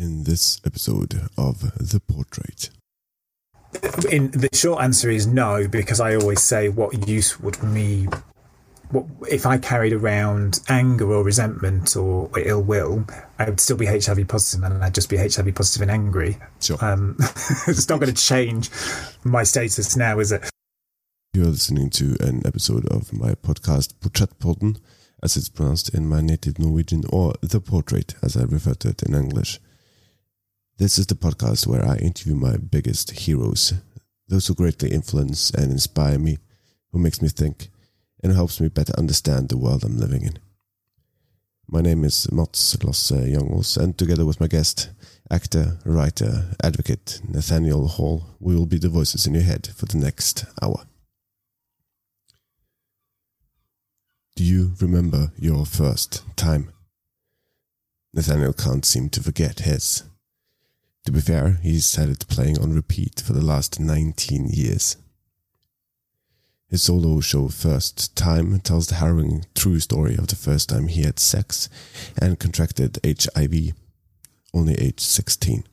in this episode of The Portrait? In the short answer is no, because I always say, what use would me, what if I carried around anger or resentment or ill will, I would still be HIV positive, and I'd just be HIV positive and angry. Sure. Um, it's not going to change my status now, is it? You're listening to an episode of my podcast Portrettpodden, as it's pronounced in my native Norwegian, or The Portrait, as I refer to it in English. This is the podcast where I interview my biggest heroes, those who greatly influence and inspire me, who makes me think, and helps me better understand the world I'm living in. My name is Mats Lasse Jangås, and together with my guest, actor, writer, advocate Nathaniel Hall, we will be the voices in your head for the next hour. Do you remember your first time? Nathaniel can't seem to forget his. To be fair, he's had it playing on repeat for the last 19 years. His solo show First Time tells the harrowing true story of the first time he had sex and contracted HIV, only age 16.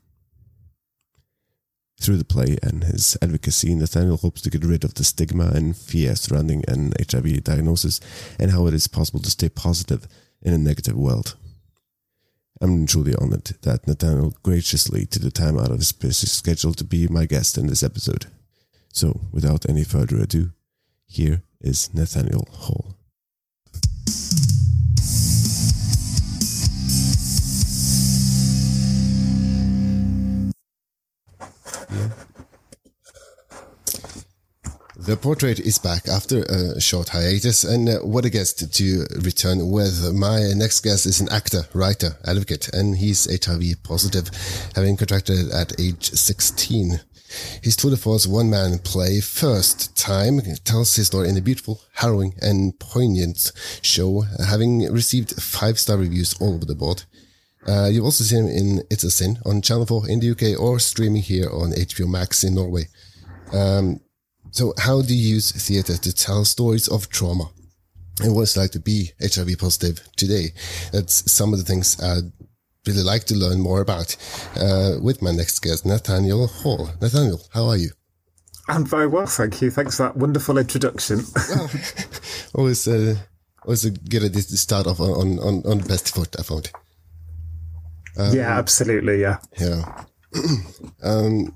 Through the play and his advocacy, Nathaniel hopes to get rid of the stigma and fear surrounding an HIV diagnosis and how it is possible to stay positive in a negative world. I'm truly honored that Nathaniel graciously took the time out of his busy schedule to be my guest in this episode. So, without any further ado, here is Nathaniel Hall. Yeah. The portrait is back after a short hiatus, and uh, what a guest to return with. My next guest is an actor, writer, advocate, and he's HIV positive, having contracted at age 16. His Tour de Force one-man play, First Time, tells his story in a beautiful, harrowing, and poignant show, having received five-star reviews all over the board. Uh, you've also seen him in It's a Sin on Channel 4 in the UK or streaming here on HBO Max in Norway. Um, so, how do you use theatre to tell stories of trauma? And what it's like to be HIV positive today? That's some of the things I'd really like to learn more about uh, with my next guest, Nathaniel Hall. Nathaniel, how are you? I'm very well, thank you. Thanks for that wonderful introduction. well, always, uh, always a good idea to start off on, on, on the best foot, I found. Um, yeah, absolutely. Yeah. Yeah. um,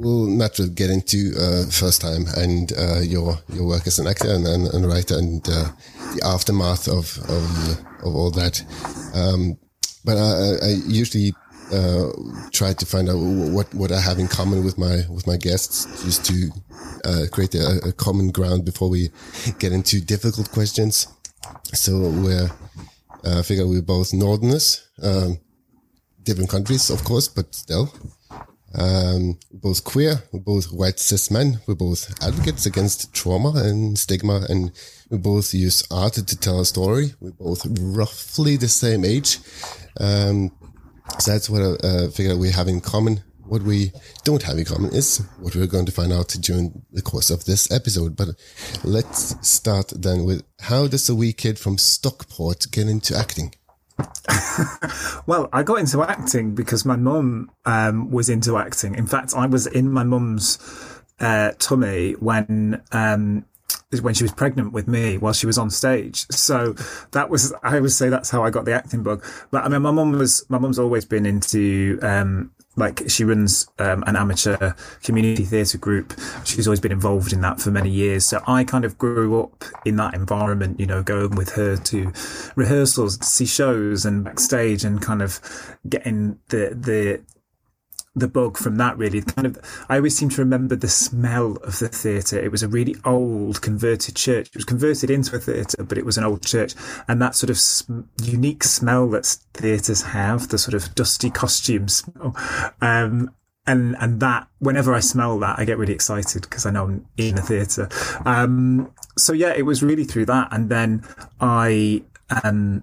we'll naturally get into uh, first time and uh, your your work as an actor and, and, and writer and uh, the aftermath of of, of all that. Um, but I, I usually uh, try to find out what what I have in common with my with my guests, just to uh, create a, a, common ground before we get into difficult questions. So we're uh, I figure we're both Northerners. Um, different countries, of course, but still. Um, we're both queer, we're both white cis men, we're both advocates against trauma and stigma, and we both use art to tell a story. We're both roughly the same age. Um, so that's what I uh, figure we have in common. What we don't have in common is what we're going to find out during the course of this episode. But let's start then with how does a wee kid from Stockport get into acting? well, I got into acting because my mum um, was into acting. In fact, I was in my mum's uh, tummy when um, when she was pregnant with me while she was on stage. So that was I always say that's how I got the acting bug. But I mean, my mum was my mum's always been into um, like she runs um, an amateur community theatre group. She's always been involved in that for many years. So I kind of grew up in that environment, you know, going with her to rehearsals, to see shows and backstage and kind of getting the, the, the bug from that really. Kind of i always seem to remember the smell of the theatre. It was a really old converted church. It was converted into a theatre but it was an old church. And that sort of sm- unique smell that theatres have the sort of dusty costume smell. Um, and and that whenever I smell that, I get really excited because I know I'm in a theatre. Um, so yeah, it was really through that, and then I um,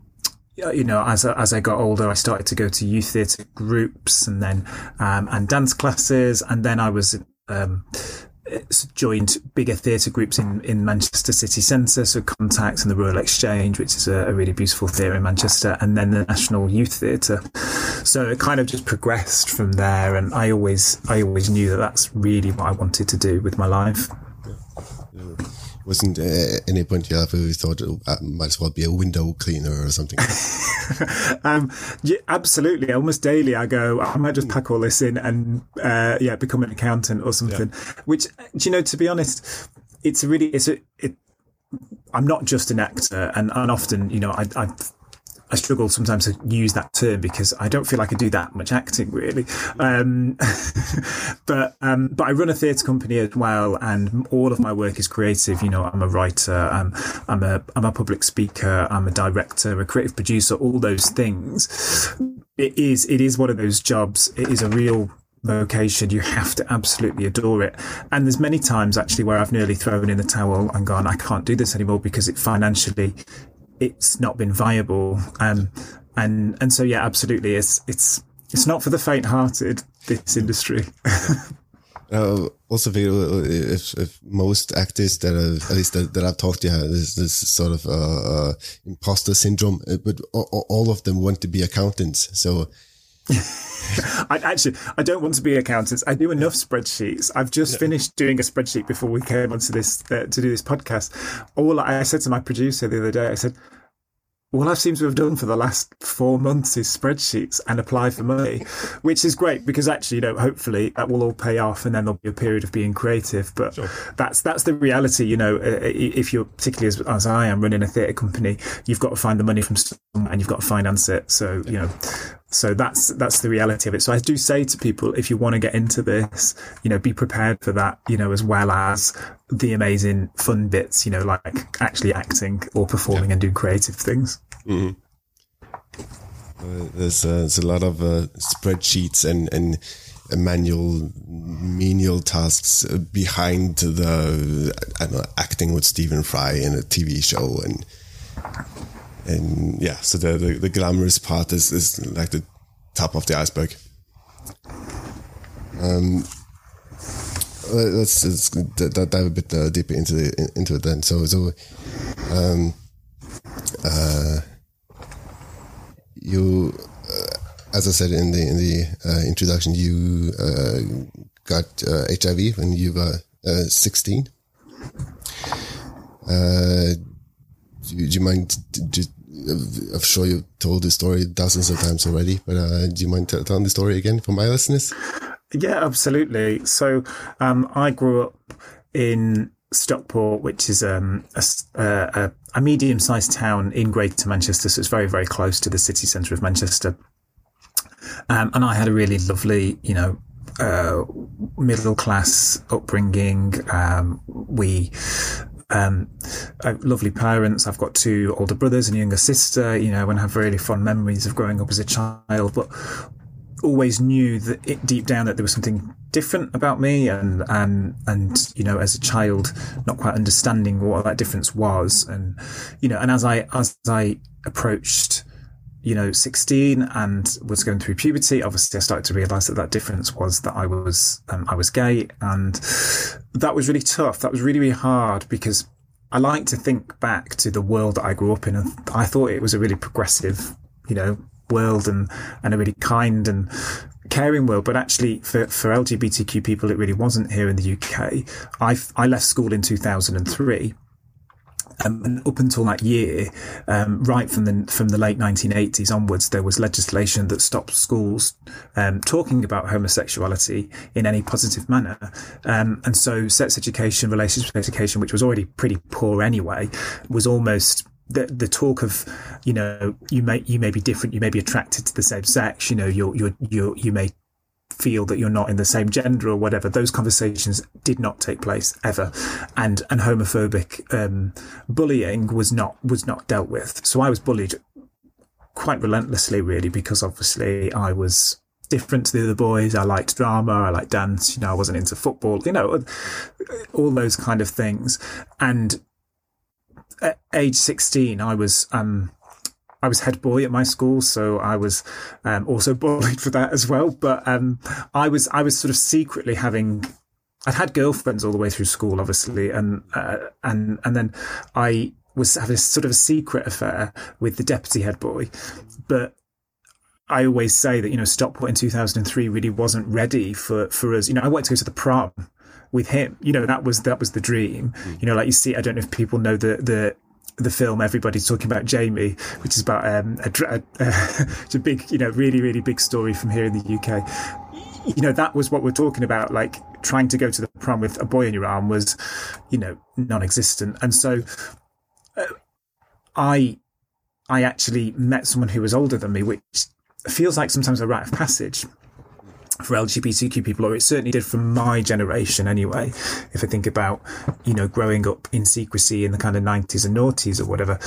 you know, as as I got older, I started to go to youth theatre groups and then um, and dance classes, and then I was um, joined bigger theatre groups in, in Manchester city centre, so Contact and the Royal Exchange, which is a, a really beautiful theatre in Manchester, and then the National Youth Theatre. So it kind of just progressed from there, and I always I always knew that that's really what I wanted to do with my life. Wasn't uh, any point you ever thought oh, I might as well be a window cleaner or something? um, yeah, absolutely. Almost daily, I go, I might just pack all this in and uh, yeah, become an accountant or something. Yeah. Which, do you know, to be honest, it's really it's a it, I'm not just an actor, and, and often, you know, I, I I struggle sometimes to use that term because I don't feel like I do that much acting really. Um, but um, but I run a theatre company as well, and all of my work is creative. You know, I'm a writer, I'm I'm a I'm a public speaker, I'm a director, a creative producer, all those things. It is it is one of those jobs. It is a real vocation, you have to absolutely adore it. And there's many times actually where I've nearly thrown in the towel and gone, I can't do this anymore because it financially it's not been viable. Um, and and so yeah, absolutely, it's it's it's not for the faint-hearted. This industry. Uh, also, if, if most actors that are, at least that, that I've talked to have this, this sort of uh, uh, imposter syndrome, but all, all, of them want to be accountants. So I actually I don't want to be accountants. I do enough spreadsheets. I've just finished doing a spreadsheet before we came onto this uh, to do this podcast. All I said to my producer the other day, I said, all I've seemed to have done for the last four months is spreadsheets and apply for money, which is great because actually, you know, hopefully that will all pay off and then there'll be a period of being creative. But sure. that's that's the reality, you know. If you're particularly as, as I am running a theatre company, you've got to find the money from somewhere and you've got to finance it. So you know, so that's that's the reality of it. So I do say to people, if you want to get into this, you know, be prepared for that, you know, as well as the amazing fun bits, you know, like actually acting or performing yeah. and doing creative things. Mm-hmm. Uh, there's uh, there's a lot of uh, spreadsheets and and manual menial tasks behind the I don't know acting with Stephen Fry in a TV show and and yeah, so the, the, the glamorous part is, is like the top of the iceberg. Um, let's, let's dive a bit uh, deeper into the, into it then. So, so, um, uh, you, uh, as I said in the in the uh, introduction, you uh, got HIV uh, when you were sixteen. do, do, you mind just I'm sure you've told the story dozens of times already, but uh, do you mind t- telling the story again for my listeners? Yeah, absolutely. So um, I grew up in Stockport, which is um, a, a, a medium-sized town in Greater Manchester, so it's very, very close to the city centre of Manchester. Um, and I had a really lovely, you know, uh, middle class upbringing. Um, we um, lovely parents. I've got two older brothers and a younger sister, you know, and have really fond memories of growing up as a child, but always knew that it deep down that there was something different about me and and and you know as a child not quite understanding what that difference was and you know and as i as i approached you know, 16 and was going through puberty, obviously I started to realize that that difference was that I was, um, I was gay. And that was really tough. That was really, really hard because I like to think back to the world that I grew up in. And I thought it was a really progressive, you know, world and, and a really kind and caring world. But actually for, for LGBTQ people, it really wasn't here in the UK. I, I left school in 2003 um, and up until that year, um, right from the from the late 1980s onwards, there was legislation that stopped schools um, talking about homosexuality in any positive manner. Um, and so, sex education, relationship education, which was already pretty poor anyway, was almost the the talk of you know you may you may be different you may be attracted to the same sex you know you're you're you're you may feel that you're not in the same gender or whatever. Those conversations did not take place ever, and and homophobic um, bullying was not was not dealt with. So I was bullied quite relentlessly, really, because obviously I was different to the other boys. I liked drama, I liked dance. You know, I wasn't into football. You know, all those kind of things. And at age sixteen, I was um, I was head boy at my school, so I was um, also bullied for that as well. But um, I was I was sort of secretly having I'd had girlfriends all the way through school, obviously, and uh, and and then I was having a sort of a secret affair with the deputy head boy, but I always say that you know Stockport in 2003 really wasn't ready for for us. You know, I wanted to go to the prom with him. You know, that was that was the dream. Mm. You know, like you see, I don't know if people know the the the film everybody's talking about Jamie, which is about um, a, a, a, big, you know, really really big story from here in the UK. You know, that was what we're talking about. Like trying to go to the prom with a boy in your arm was, you know, non-existent. And so, uh, I I actually met someone who was older than me, which feels like sometimes a rite of passage for LGBTQ people, or it certainly did for my generation anyway. If I think about, you know, growing up in secrecy in the kind of nineties and noughties or whatever.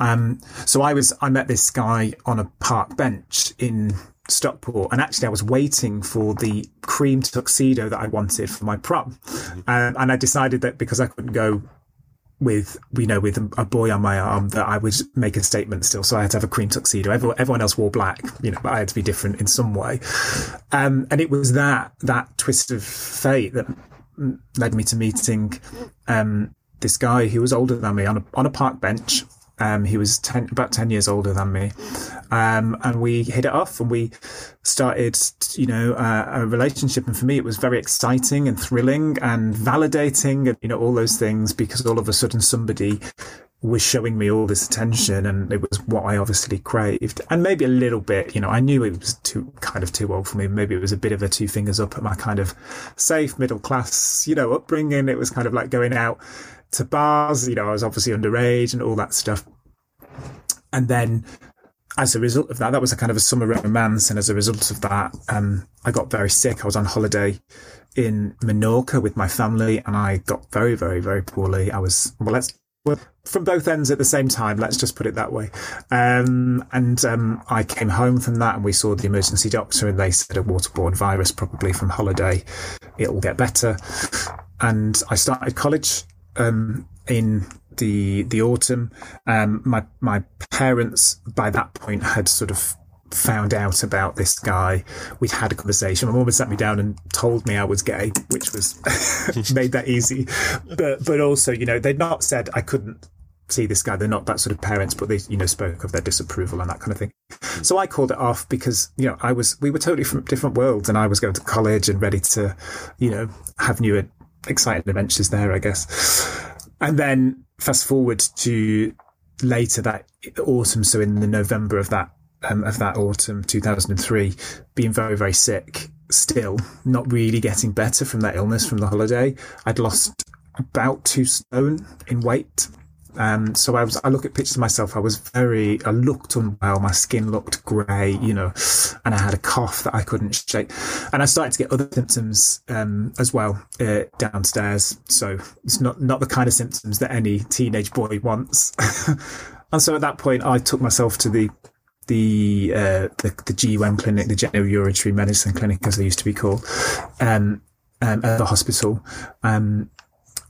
Um, so I was, I met this guy on a park bench in Stockport, and actually I was waiting for the cream tuxedo that I wanted for my prom, um, and I decided that because I couldn't go with you know with a boy on my arm that I would make a statement still. So I had to have a cream tuxedo. Everyone, everyone else wore black, you know, but I had to be different in some way. Um, and it was that that twist of fate that led me to meeting um, this guy who was older than me on a on a park bench um, he was 10, about 10 years older than me. Um, and we hit it off and we started, you know, uh, a relationship. And for me, it was very exciting and thrilling and validating and, you know, all those things because all of a sudden somebody was showing me all this attention and it was what I obviously craved. And maybe a little bit, you know, I knew it was too kind of too old for me. Maybe it was a bit of a two fingers up at my kind of safe middle class, you know, upbringing. It was kind of like going out to bars. You know, I was obviously underage and all that stuff. And then as a result of that, that was a kind of a summer romance. And as a result of that, um, I got very sick. I was on holiday in Menorca with my family and I got very, very, very poorly. I was, well, let's, well, from both ends at the same time. Let's just put it that way. Um, and um, I came home from that, and we saw the emergency doctor, and they said a waterborne virus, probably from holiday. It'll get better. And I started college um, in the the autumn. Um, my my parents by that point had sort of found out about this guy. We'd had a conversation. My mum had sat me down and told me I was gay, which was made that easy. But but also, you know, they'd not said I couldn't see this guy. They're not that sort of parents, but they, you know, spoke of their disapproval and that kind of thing. So I called it off because, you know, I was, we were totally from different worlds and I was going to college and ready to, you know, have new exciting adventures there, I guess. And then fast forward to later that autumn, so in the November of that um, of that autumn, 2003, being very very sick, still not really getting better from that illness from the holiday. I'd lost about two stone in weight um, so I was, I look at pictures of myself. I was very, I looked unwell. My skin looked grey, you know, and I had a cough that I couldn't shake. And I started to get other symptoms, um, as well, uh, downstairs. So it's not, not the kind of symptoms that any teenage boy wants. and so at that point, I took myself to the, the, uh, the, the GUM clinic, the genitourinary medicine clinic, as they used to be called, um, um, at the hospital. Um,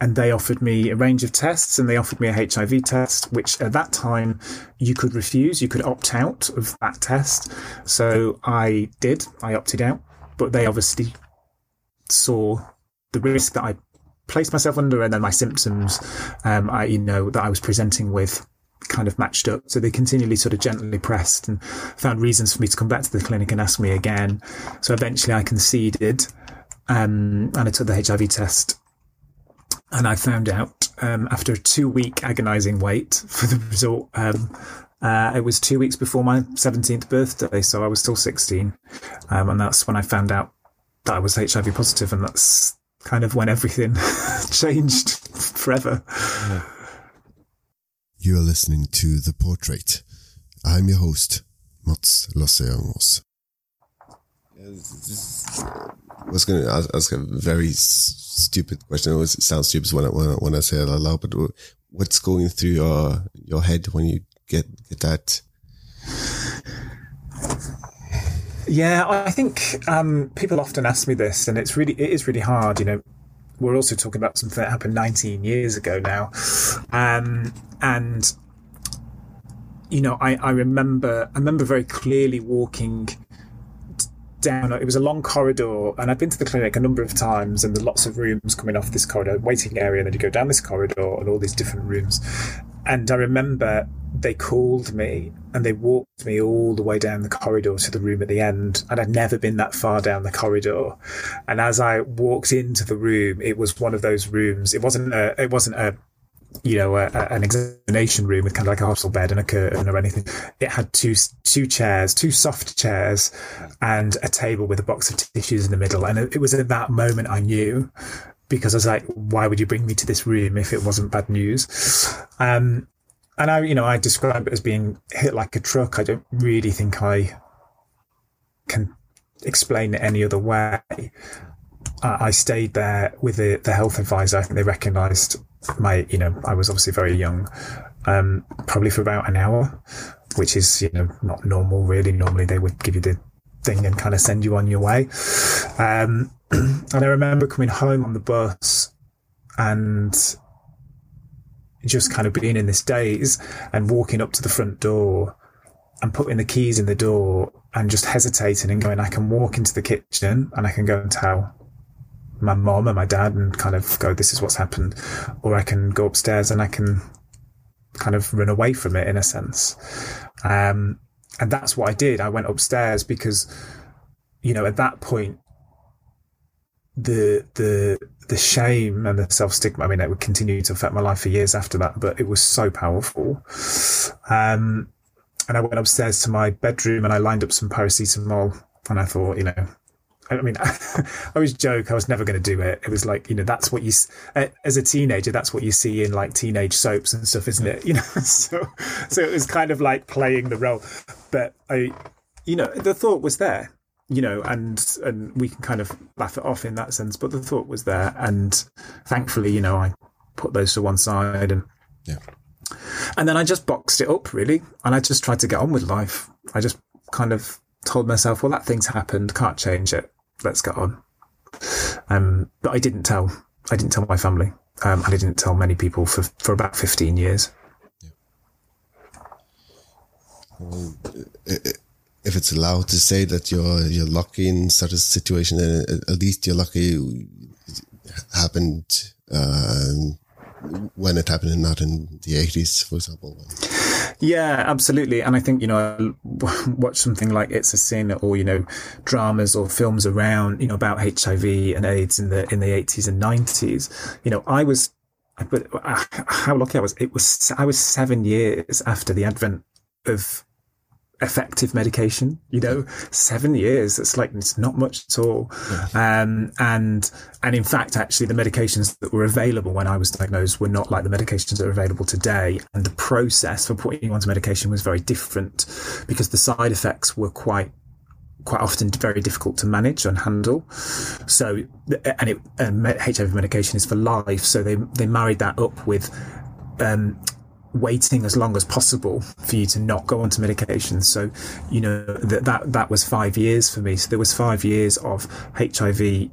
and they offered me a range of tests and they offered me a HIV test, which at that time you could refuse. You could opt out of that test. So I did. I opted out, but they obviously saw the risk that I placed myself under and then my symptoms, um, I, you know, that I was presenting with kind of matched up. So they continually sort of gently pressed and found reasons for me to come back to the clinic and ask me again. So eventually I conceded, um, and I took the HIV test and I found out um, after a two week agonizing wait for the result. Um, uh, it was two weeks before my 17th birthday, so I was still 16. Um, and that's when I found out that I was HIV positive, and that's kind of when everything changed forever. You are listening to The Portrait. I'm your host, Mats Lasse Jangås. I was going to ask a very stupid question. It always sounds stupid when I, when I, when I say it out loud, but what's going through your your head when you get get that? Yeah, I think um, people often ask me this, and it's really it is really hard. You know, we're also talking about something that happened 19 years ago now, um, and you know, I, I remember I remember very clearly walking down. It was a long corridor, and I'd been to the clinic a number of times, and there's lots of rooms coming off this corridor, waiting area, and then you go down this corridor and all these different rooms. And I remember they called me and they walked me all the way down the corridor to the room at the end. And I'd never been that far down the corridor. And as I walked into the room, it was one of those rooms. It wasn't a, it wasn't a, you know, a, a, an examination room with kind of like a hospital bed and a curtain or anything. It had two two chairs, two soft chairs, and a table with a box of tissues in the middle. And it, it was at that moment I knew because I was like, why would you bring me to this room if it wasn't bad news? Um, and I, you know, I describe it as being hit like a truck. I don't really think I can explain it any other way. I stayed there with the, the health advisor. I think they recognised my, you know, I was obviously very young, um, probably for about an hour, which is, you know, not normal really. Normally they would give you the thing and kind of send you on your way. Um, and I remember coming home on the bus and just kind of being in this daze and walking up to the front door and putting the keys in the door and just hesitating and going, I can walk into the kitchen and I can go and tell my mom and my dad and kind of go, this is what's happened. Or I can go upstairs and I can kind of run away from it in a sense. Um, and that's what I did. I went upstairs because, you know, at that point, the the the shame and the self stigma. I mean, it would continue to affect my life for years after that, but it was so powerful. Um, and I went upstairs to my bedroom and I lined up some paracetamol, and I thought, you know, I mean, I always joke I was never going to do it. It was like, you know, that's what you, as a teenager, that's what you see in like teenage soaps and stuff, isn't it? You know, so, so it was kind of like playing the role. But I, you know, the thought was there you know, and and we can kind of laugh it off in that sense. But the thought was there, and thankfully, you know, I put those to one side, and yeah, and then I just boxed it up really, and I just tried to get on with life. I just kind of told myself, well, that thing's happened, can't change it. Let's get on. Um, but I didn't tell. I didn't tell my family. Um, and I didn't tell many people for for about fifteen years. Yeah. Well, if it's allowed to say that you're you're lucky in such a situation, at least you're lucky it happened uh, when it happened and not in the 80s, for example. Yeah, absolutely. And I think, you know, watch something like It's a Sin or, you know, dramas or films around, you know, about HIV and AIDS in the, in the 80s and 90s. You know, I was, but uh, how lucky I was. It was, I was seven years after the advent of effective medication. You know, seven years. It's like it's not much at all. Yeah. Um, and and in fact, actually, the medications that were available when I was diagnosed were not like the medications that are available today. And the process for putting you onto medication was very different because the side effects were quite quite often very difficult to manage and handle. So, and it, and HIV medication is for life. So they, they married that up with, um, waiting as long as possible for you to not go onto medication. So, you know, that, that, that was five years for me. So there was five years of HIV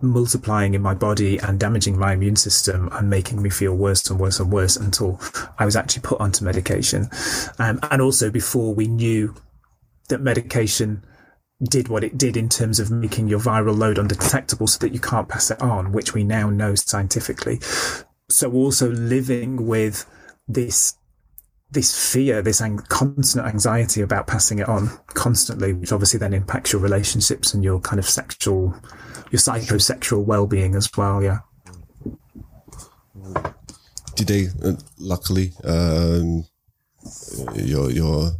multiplying in my body and damaging my immune system and making me feel worse and worse and worse until I was actually put onto medication. Um, and also before we knew that medication did what it did in terms of making your viral load undetectable so that you can't pass it on, which we now know scientifically. So also living with this this fear, this ang- constant anxiety about passing it on constantly, which obviously then impacts your relationships and your kind of sexual, your psychosexual well-being as well. Yeah. Today, uh, luckily, um, you're you're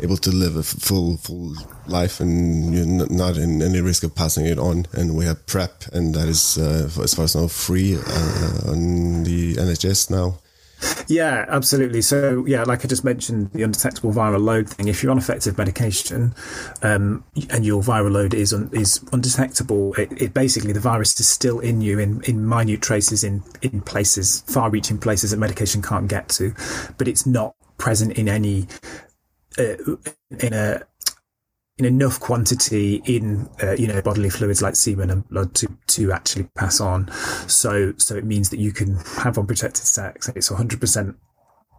able to live a full full life and you're not in any risk of passing it on. And we have PrEP, and that is, uh, as far as I know, free uh, on the NHS now. Yeah, absolutely. So, yeah, like I just mentioned, the undetectable viral load thing. If you're on effective medication um, and your viral load is un- is undetectable, it, it, basically the virus is still in you in, in minute traces in in places, far-reaching places that medication can't get to, but it's not present in any uh, in a in enough quantity in uh, you know bodily fluids like semen and blood to to actually pass on. So so it means that you can have unprotected sex. It's 100 percent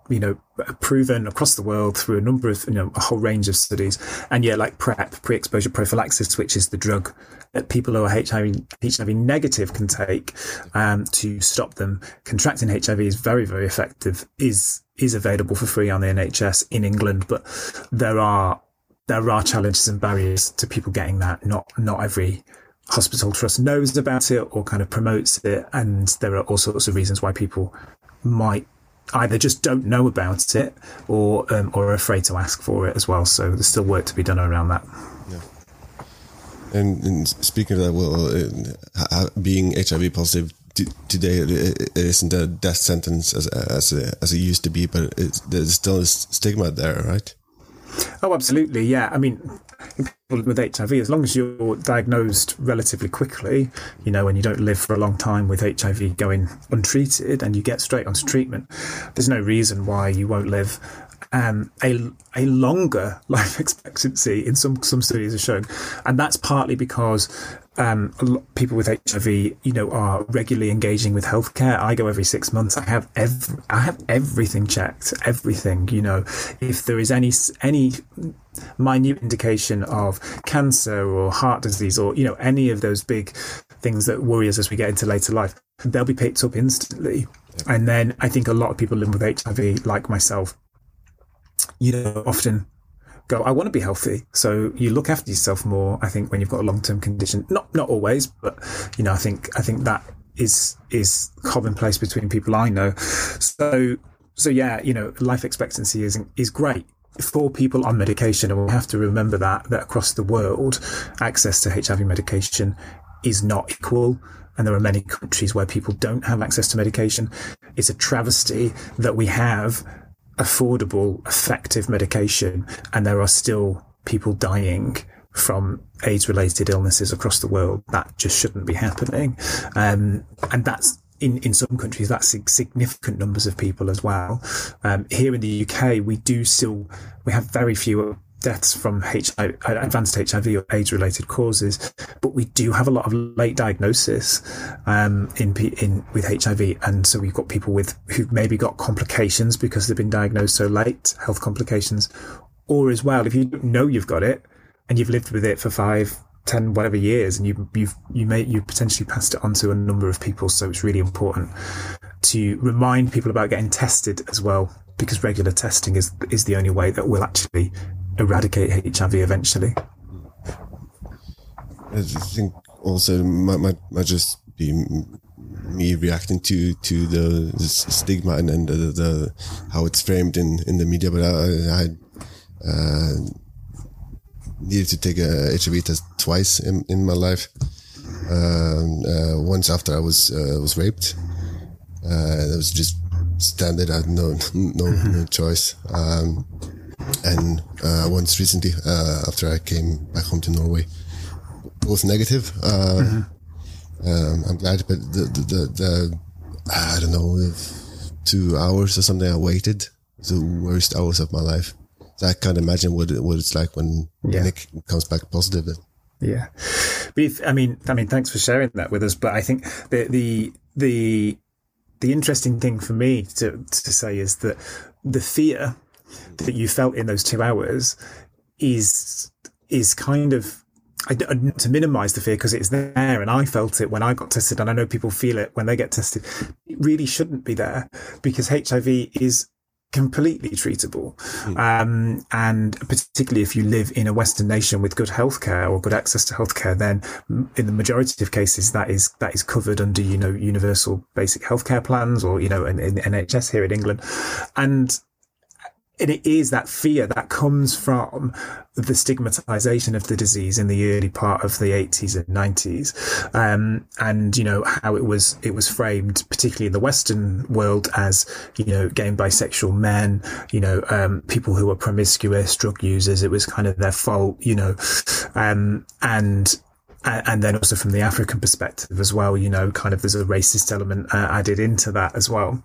you know, proven across the world through a number of, you know, a whole range of studies. And yeah, like PrEP, pre-exposure prophylaxis, which is the drug that people who are HIV, HIV negative can take um, to stop them contracting HIV is very, very effective, is, is available for free on the NHS in England. But there are, there are challenges and barriers to people getting that. Not, not every hospital trust knows about it or kind of promotes it. And there are all sorts of reasons why people might either just don't know about it or um, or are afraid to ask for it as well. So there's still work to be done around that. Yeah. And, and speaking of that, well, uh, being HIV positive today it isn't a death sentence as as, as it used to be, but there's still a stigma there, right? Oh, absolutely. Yeah. I mean, people with HIV, as long as you're diagnosed relatively quickly, you know, and you don't live for a long time with HIV going untreated and you get straight onto treatment, there's no reason why you won't live um, a a longer life expectancy in some some studies are shown, and that's partly because um, people with HIV, you know, are regularly engaging with healthcare. I go every six months. I have every, I have everything checked, everything. You know, if there is any any minute indication of cancer or heart disease or you know any of those big things that worry us as we get into later life, they'll be picked up instantly. And then I think a lot of people living with HIV, like myself, you know, often go, I want to be healthy. So you look after yourself more, I think, when you've got a long term condition. Not not always, but you know, I think I think that is is commonplace between people I know. So so yeah, you know, life expectancy is is great for people on medication, and we have to remember that that across the world, access to HIV medication is not equal. And there are many countries where people don't have access to medication. It's a travesty that we have affordable, effective medication, and there are still people dying from AIDS related illnesses across the world. That just shouldn't be happening. Um, and that's in, in some countries, that's significant numbers of people as well. Um, here in the UK, we do still, we have very few deaths from HIV, advanced HIV or AIDS related causes, but we do have a lot of late diagnosis um, in in with HIV, and so we've got people with who've maybe got complications because they've been diagnosed so late, health complications, or as well if you know you've got it and you've lived with it for five. 10 whatever years and you you've you may you potentially passed it on to a number of people so it's really important to remind people about getting tested as well because regular testing is is the only way that will actually eradicate HIV eventually. I think also might, might, might just be me reacting to to the, the stigma and, and the, the, how it's framed in, in the media. But I, I uh, needed to take a HIV test twice in, in my life. Um, uh, once after I was uh, was raped. Uh, that was just standard. I had no no no choice. Um, and uh, once recently uh, after I came back home to Norway, both negative. Uh, mm-hmm. um, I'm glad, but the, the, the, the, I don't know, two hours or something I waited, the worst hours of my life. So I can't imagine what it, what it's like when yeah. Nick comes back positive. Yeah, but if, I mean, I mean, thanks for sharing that with us. But I think the the the the interesting thing for me to to say is that the fear that you felt in those two hours is is kind of to minimize the fear because it's there and I felt it when I got tested and I know people feel it when they get tested. It really shouldn't be there because HIV is completely treatable. Mm. Um, and particularly if you live in a Western nation with good healthcare or good access to healthcare, then in the majority of cases that is, that is covered under, you know, universal basic healthcare plans or, you know, in, in NHS here in England. And and it is that fear that comes from the stigmatization of the disease in the early part of the 80s and 90s um, and you know how it was it was framed particularly in the western world as you know gay bisexual men you know um, people who were promiscuous drug users it was kind of their fault you know. Um, and and then also from the African perspective as well, you know, kind of there's a racist element uh, added into that as well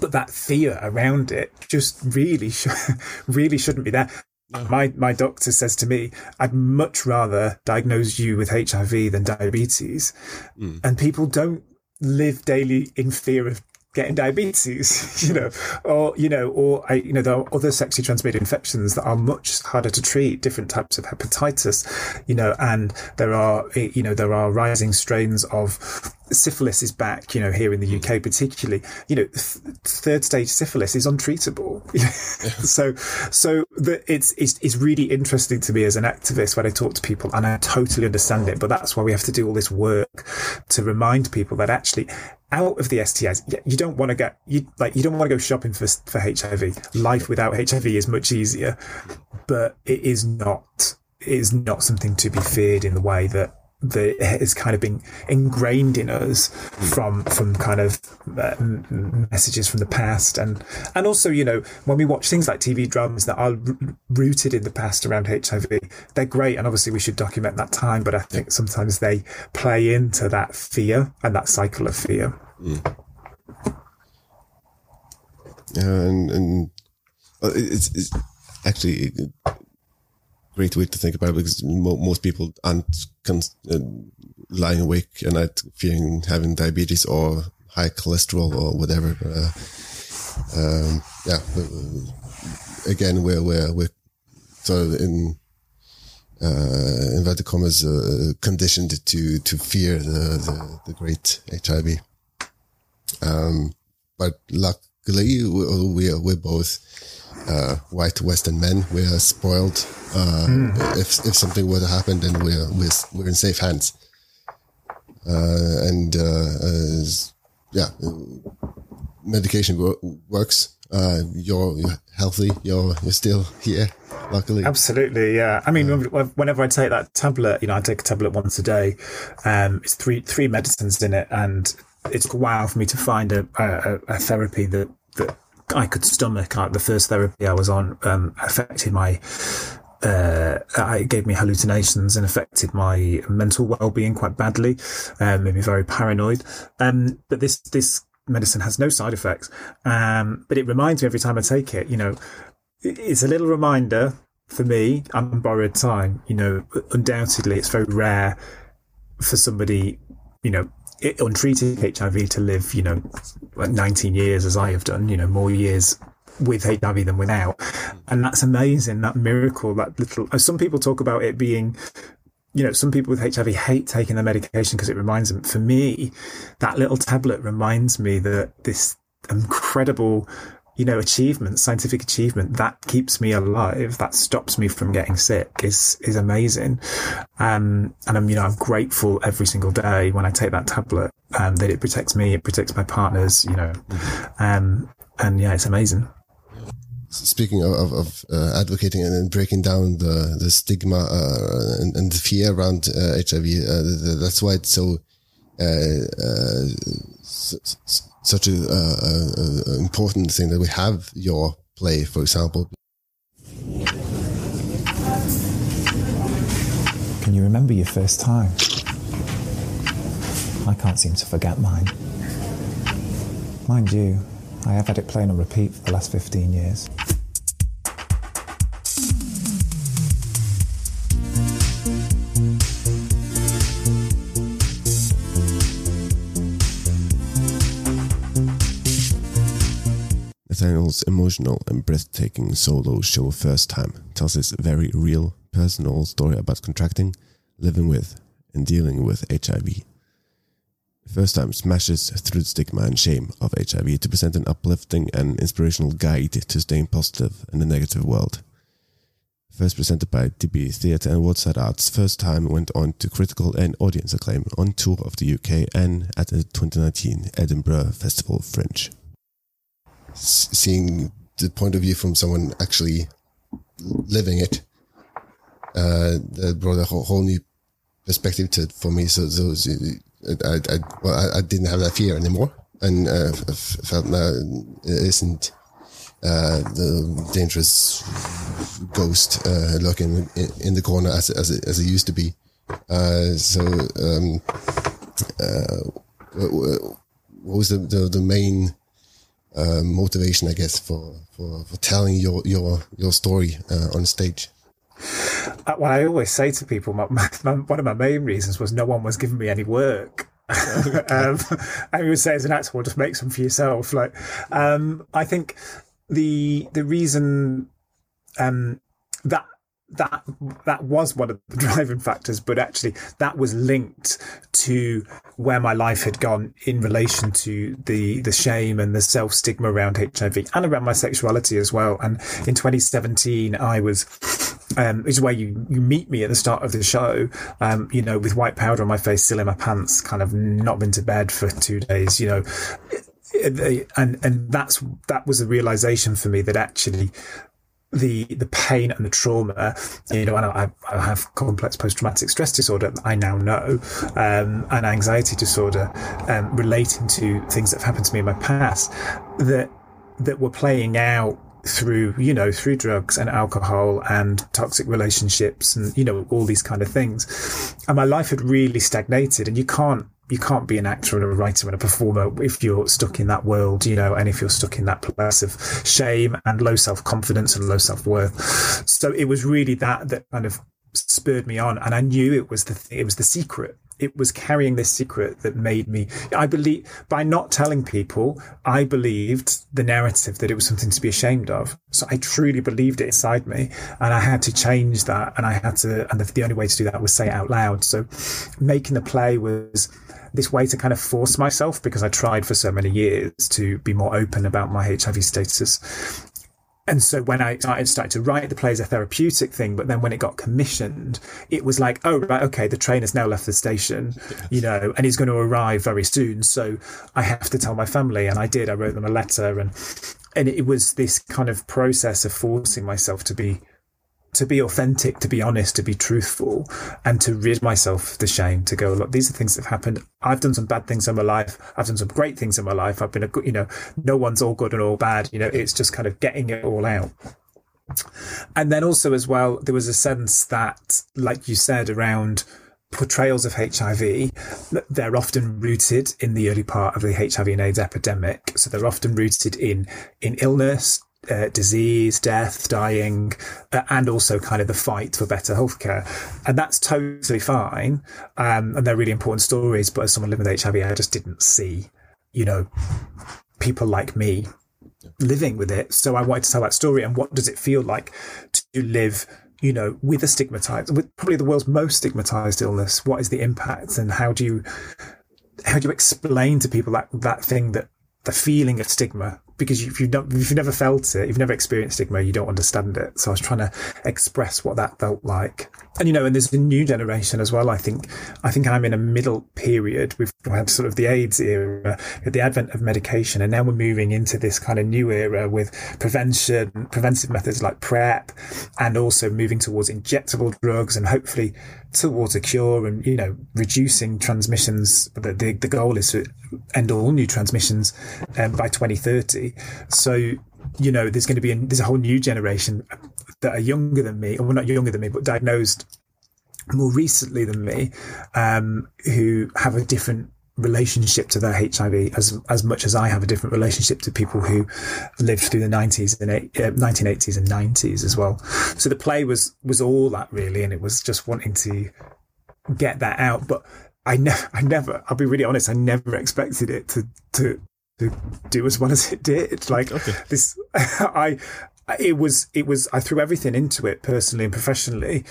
but that fear around it just really, sh- really shouldn't be there. My my doctor says to me, "I'd much rather diagnose you with HIV than diabetes," mm. and people don't live daily in fear of getting diabetes, you know, or, you know, or, I, you know, there are other sexually transmitted infections that are much harder to treat, different types of hepatitis, you know, and there are, you know, there are rising strains of syphilis is back, you know, here in the hmm. UK particularly, you know, th- third stage syphilis is untreatable. so, so the, it's, it's, it's really interesting to me as an activist when I talk to people and I totally understand it, but that's why we have to do all this work to remind people that actually out of the STIs, you don't want to get you like you don't want to go shopping for for HIV. Life without HIV is much easier, but it is not it is not something to be feared in the way that that has kind of been ingrained in us from from kind of uh, messages from the past. And and also you know when we watch things like TV dramas that are r- rooted in the past around HIV they're great and obviously we should document that time but I think sometimes they play into that fear and that cycle of fear. Mm. and and it's, it's actually great way to think about it because mo- most people aren't uh, lying awake at night fearing having diabetes or high cholesterol or whatever. Uh, um, yeah, uh, again, we're we're we're sort of in uh, inverted commas uh, conditioned to to fear the the, the great HIV. Um, but luckily, we, we are we're both uh, white Western men. We're spoiled. Uh, mm. If if something were to happen, then we're we're, we're in safe hands. Uh, and uh, yeah, medication works. Uh, you're, you're healthy. You're you're still here. Luckily, absolutely. Yeah. I mean, whenever I take that tablet, you know, I take a tablet once a day. Um, it's three three medicines in it, and it's a while for me to find a, a, a therapy that that I could stomach. The first therapy I was on um, affected my. Uh, it gave me hallucinations and affected my mental well-being quite badly, um, made me very paranoid. Um, but this this medicine has no side effects, um, but it reminds me every time I take it. You know, it's a little reminder for me. I'm borrowed time. You know, undoubtedly, it's very rare for somebody, you know, untreated HIV to live, you know, 19 years as I have done, you know, more years with HIV than without. And that's amazing, that miracle, that little, some people talk about it being, you know, some people with HIV hate taking the medication because it reminds them. For me, that little tablet reminds me that this incredible you know, achievement, scientific achievement that keeps me alive, that stops me from getting sick is, is amazing. Um, and I'm, you know, I'm grateful every single day when I take that tablet, um, that it protects me, it protects my partners, you know, um, and yeah, it's amazing. Speaking of, of, of uh, advocating and breaking down the, the stigma, uh, and, and, the fear around uh, HIV, uh, that's why it's so, uh, uh, so, so such a, a, a, important thing that we have your play, for example. Can you remember your first time? I can't seem to forget mine. Mind you, I have had it playing on repeat for the last 15 years. Nathaniel's emotional and breathtaking solo show First Time tells his very real, personal story about contracting, living with, and dealing with HIV. First Time smashes through the stigma and shame of HIV to present an uplifting and inspirational guide to staying positive in a negative world. First presented by Dibby Theatre and Waterside Arts, First Time went on to critical and audience acclaim on tour of the UK and at the 2019 Edinburgh Festival Fringe seeing the point of view from someone actually living it, uh, that brought a whole, whole, new perspective to for me. So, so, I, I, well, I, I, didn't have that fear anymore, and uh, I felt now it isn't uh, the dangerous ghost uh, lurking in, in, the corner as as it, as it used to be. Uh, so, um, uh, what was the, the, the main uh, motivation, I guess, for, for, for telling your your your story uh, on stage? Uh, well, I always say to people, my, my, one of my main reasons was no one was giving me any work. um, I would say as an actor, well, just make some for yourself. Like, um, I think the the reason um, that that that was one of the driving factors, but actually that was linked to where my life had gone in relation to the the shame and the self stigma around HIV and around my sexuality as well. And in 2017, I was. Um, is where you, you meet me at the start of the show, um, you know, with white powder on my face, still in my pants, kind of not been to bed for two days, you know, and and that's that was a realization for me that actually the the pain and the trauma, you know, and I, I have complex post traumatic stress disorder. I now know, um, and anxiety disorder um, relating to things that have happened to me in my past that that were playing out through you know through drugs and alcohol and toxic relationships and you know all these kind of things and my life had really stagnated and you can't you can't be an actor and a writer and a performer if you're stuck in that world, you know, and if you're stuck in that place of shame and low self confidence and low self worth. So it was really that that kind of spurred me on, and I knew it was the it was the secret. It was carrying this secret that made me. I believe by not telling people, I believed the narrative that it was something to be ashamed of. So I truly believed it inside me, and I had to change that, and I had to, and the, the only way to do that was say it out loud. So making the play was this way to kind of force myself because I tried for so many years to be more open about my HIV status. And so when I started, started to write the play as a therapeutic thing, but then when it got commissioned, it was like, oh, right, okay, the train has now left the station, you know, and he's going to arrive very soon. So I have to tell my family. And I did. I wrote them a letter and, and it was this kind of process of forcing myself to be to be authentic, to be honest, to be truthful, and to rid myself of the shame. To go, look, these are things that have happened. I've done some bad things in my life. I've done some great things in my life. I've been a good, you know, no one's all good and all bad. You know, it's just kind of getting it all out. And then also as well, there was a sense that, like you said, around portrayals of HIV, they're often rooted in the early part of the HIV and AIDS epidemic. So they're often rooted in in illness, uh, disease, death, dying, uh, and also kind of the fight for better healthcare. And that's totally fine. Um, and they're really important stories. But as someone living with HIV, I just didn't see, you know, people like me living with it. So I wanted to tell that story. And what does it feel like to live, you know, with a stigmatized, with probably the world's most stigmatized illness? What is the impact and how do you, how do you explain to people that, that thing that the feeling of stigma because if you've, not, if you've never felt it, you've never experienced stigma, you don't understand it. So I was trying to express what that felt like. And, you know, and there's a new generation as well. I think, I think I'm in a middle period. We've had sort of the AIDS era, the advent of medication, and now we're moving into this kind of new era with prevention, preventive methods like PrEP, and also moving towards injectable drugs and hopefully towards a cure and, you know, reducing transmissions. The, the, the goal is to end all new transmissions um, by 2030. So, you know, there's going to be, a, there's a whole new generation that are younger than me, or well, not younger than me, but diagnosed more recently than me, um, who have a different relationship to their HIV as as much as I have a different relationship to people who lived through the 90s and eight, uh, 1980s and 90s as well. So the play was was all that really, and it was just wanting to get that out. But I never, I never, I'll be really honest, I never expected it to to to do as well as it did. Like okay. this, I it was it was I threw everything into it personally and professionally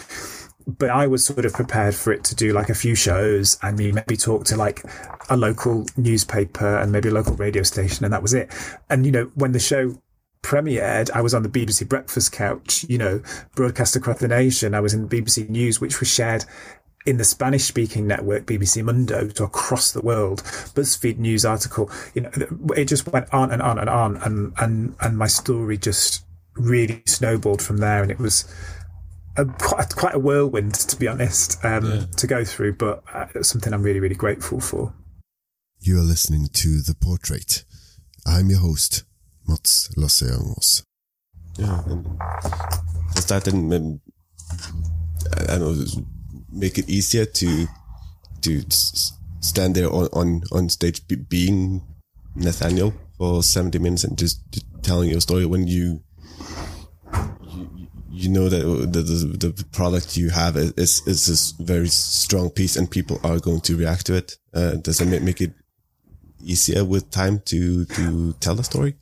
but I was sort of prepared for it to do like a few shows and me maybe talk to like a local newspaper and maybe a local radio station, and that was it. And you know, when the show premiered, I was on the BBC Breakfast Couch, you know, broadcast across the nation. I was in BBC News, which was shared in the Spanish speaking network, BBC Mundo, to across the world, BuzzFeed news article, you know, it just went on and on and on. And, and, and my story just really snowballed from there. And it was, a, quite, quite a whirlwind, to be honest, um, yeah. to go through, but uh, it's something I'm really, really grateful for. You are listening to The Portrait. I'm your host, Mats Lasse Jangås. Yeah, and does that then, I don't know, make it easier to to stand there on, on, on stage being Nathaniel for 70 minutes and just, just telling your story when you you know that the, the, the product you have is, is a very strong piece and people are going to react to it. Uh, does it make it easier with time to, to tell the story?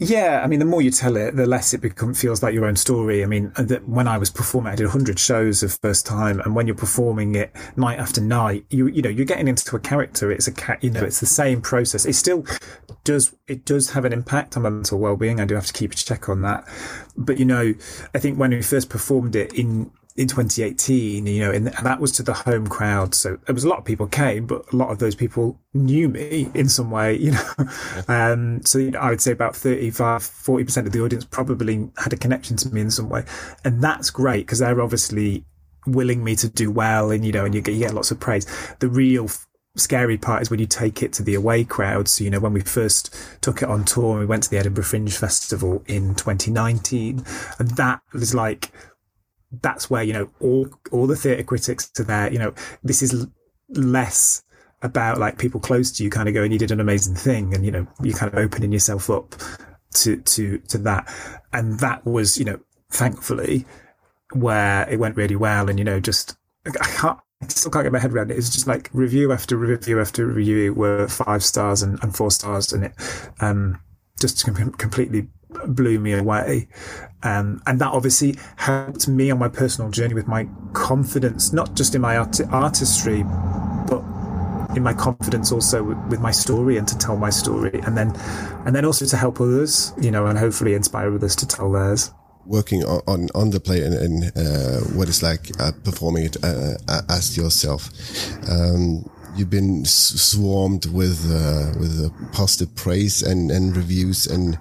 Yeah, I mean, the more you tell it, the less it become, feels like your own story. I mean, uh, when I was performing, I did 100 shows of first time, and when you're performing it night after night, you you know you're getting into a character. It's a cat, you know, it's the same process. It still does it does have an impact on my mental well being. I do have to keep a check on that, but you know, I think when we first performed it in in 2018, you know, and that was to the home crowd. So there was a lot of people came, but a lot of those people knew me in some way, you know. Um, so you know, I would say about 35, 40% of the audience probably had a connection to me in some way. And that's great because they're obviously willing me to do well and, you know, and you get, you get lots of praise. The real scary part is when you take it to the away crowd. So, you know, when we first took it on tour and we went to the Edinburgh Fringe Festival in 2019, and that was like, that's where you know all all the theatre critics are there. You know, this is less about like people close to you kind of going, you did an amazing thing, and you know, you kind of opening yourself up to to to that, and that was you know, thankfully, where it went really well, and you know, just I can't. I still can't get my head around it. It's just like review after review after review were five stars and, and four stars, and it um, just completely blew me away. Um, and that obviously helped me on my personal journey with my confidence, not just in my art- artistry, but in my confidence also with my story and to tell my story. And then and then also to help others you know and hopefully inspire others to tell theirs. Working on on, on the play and, and uh, what it's like uh, performing it uh, as yourself. Um, you've been swarmed with uh, with uh, positive praise and, and reviews, and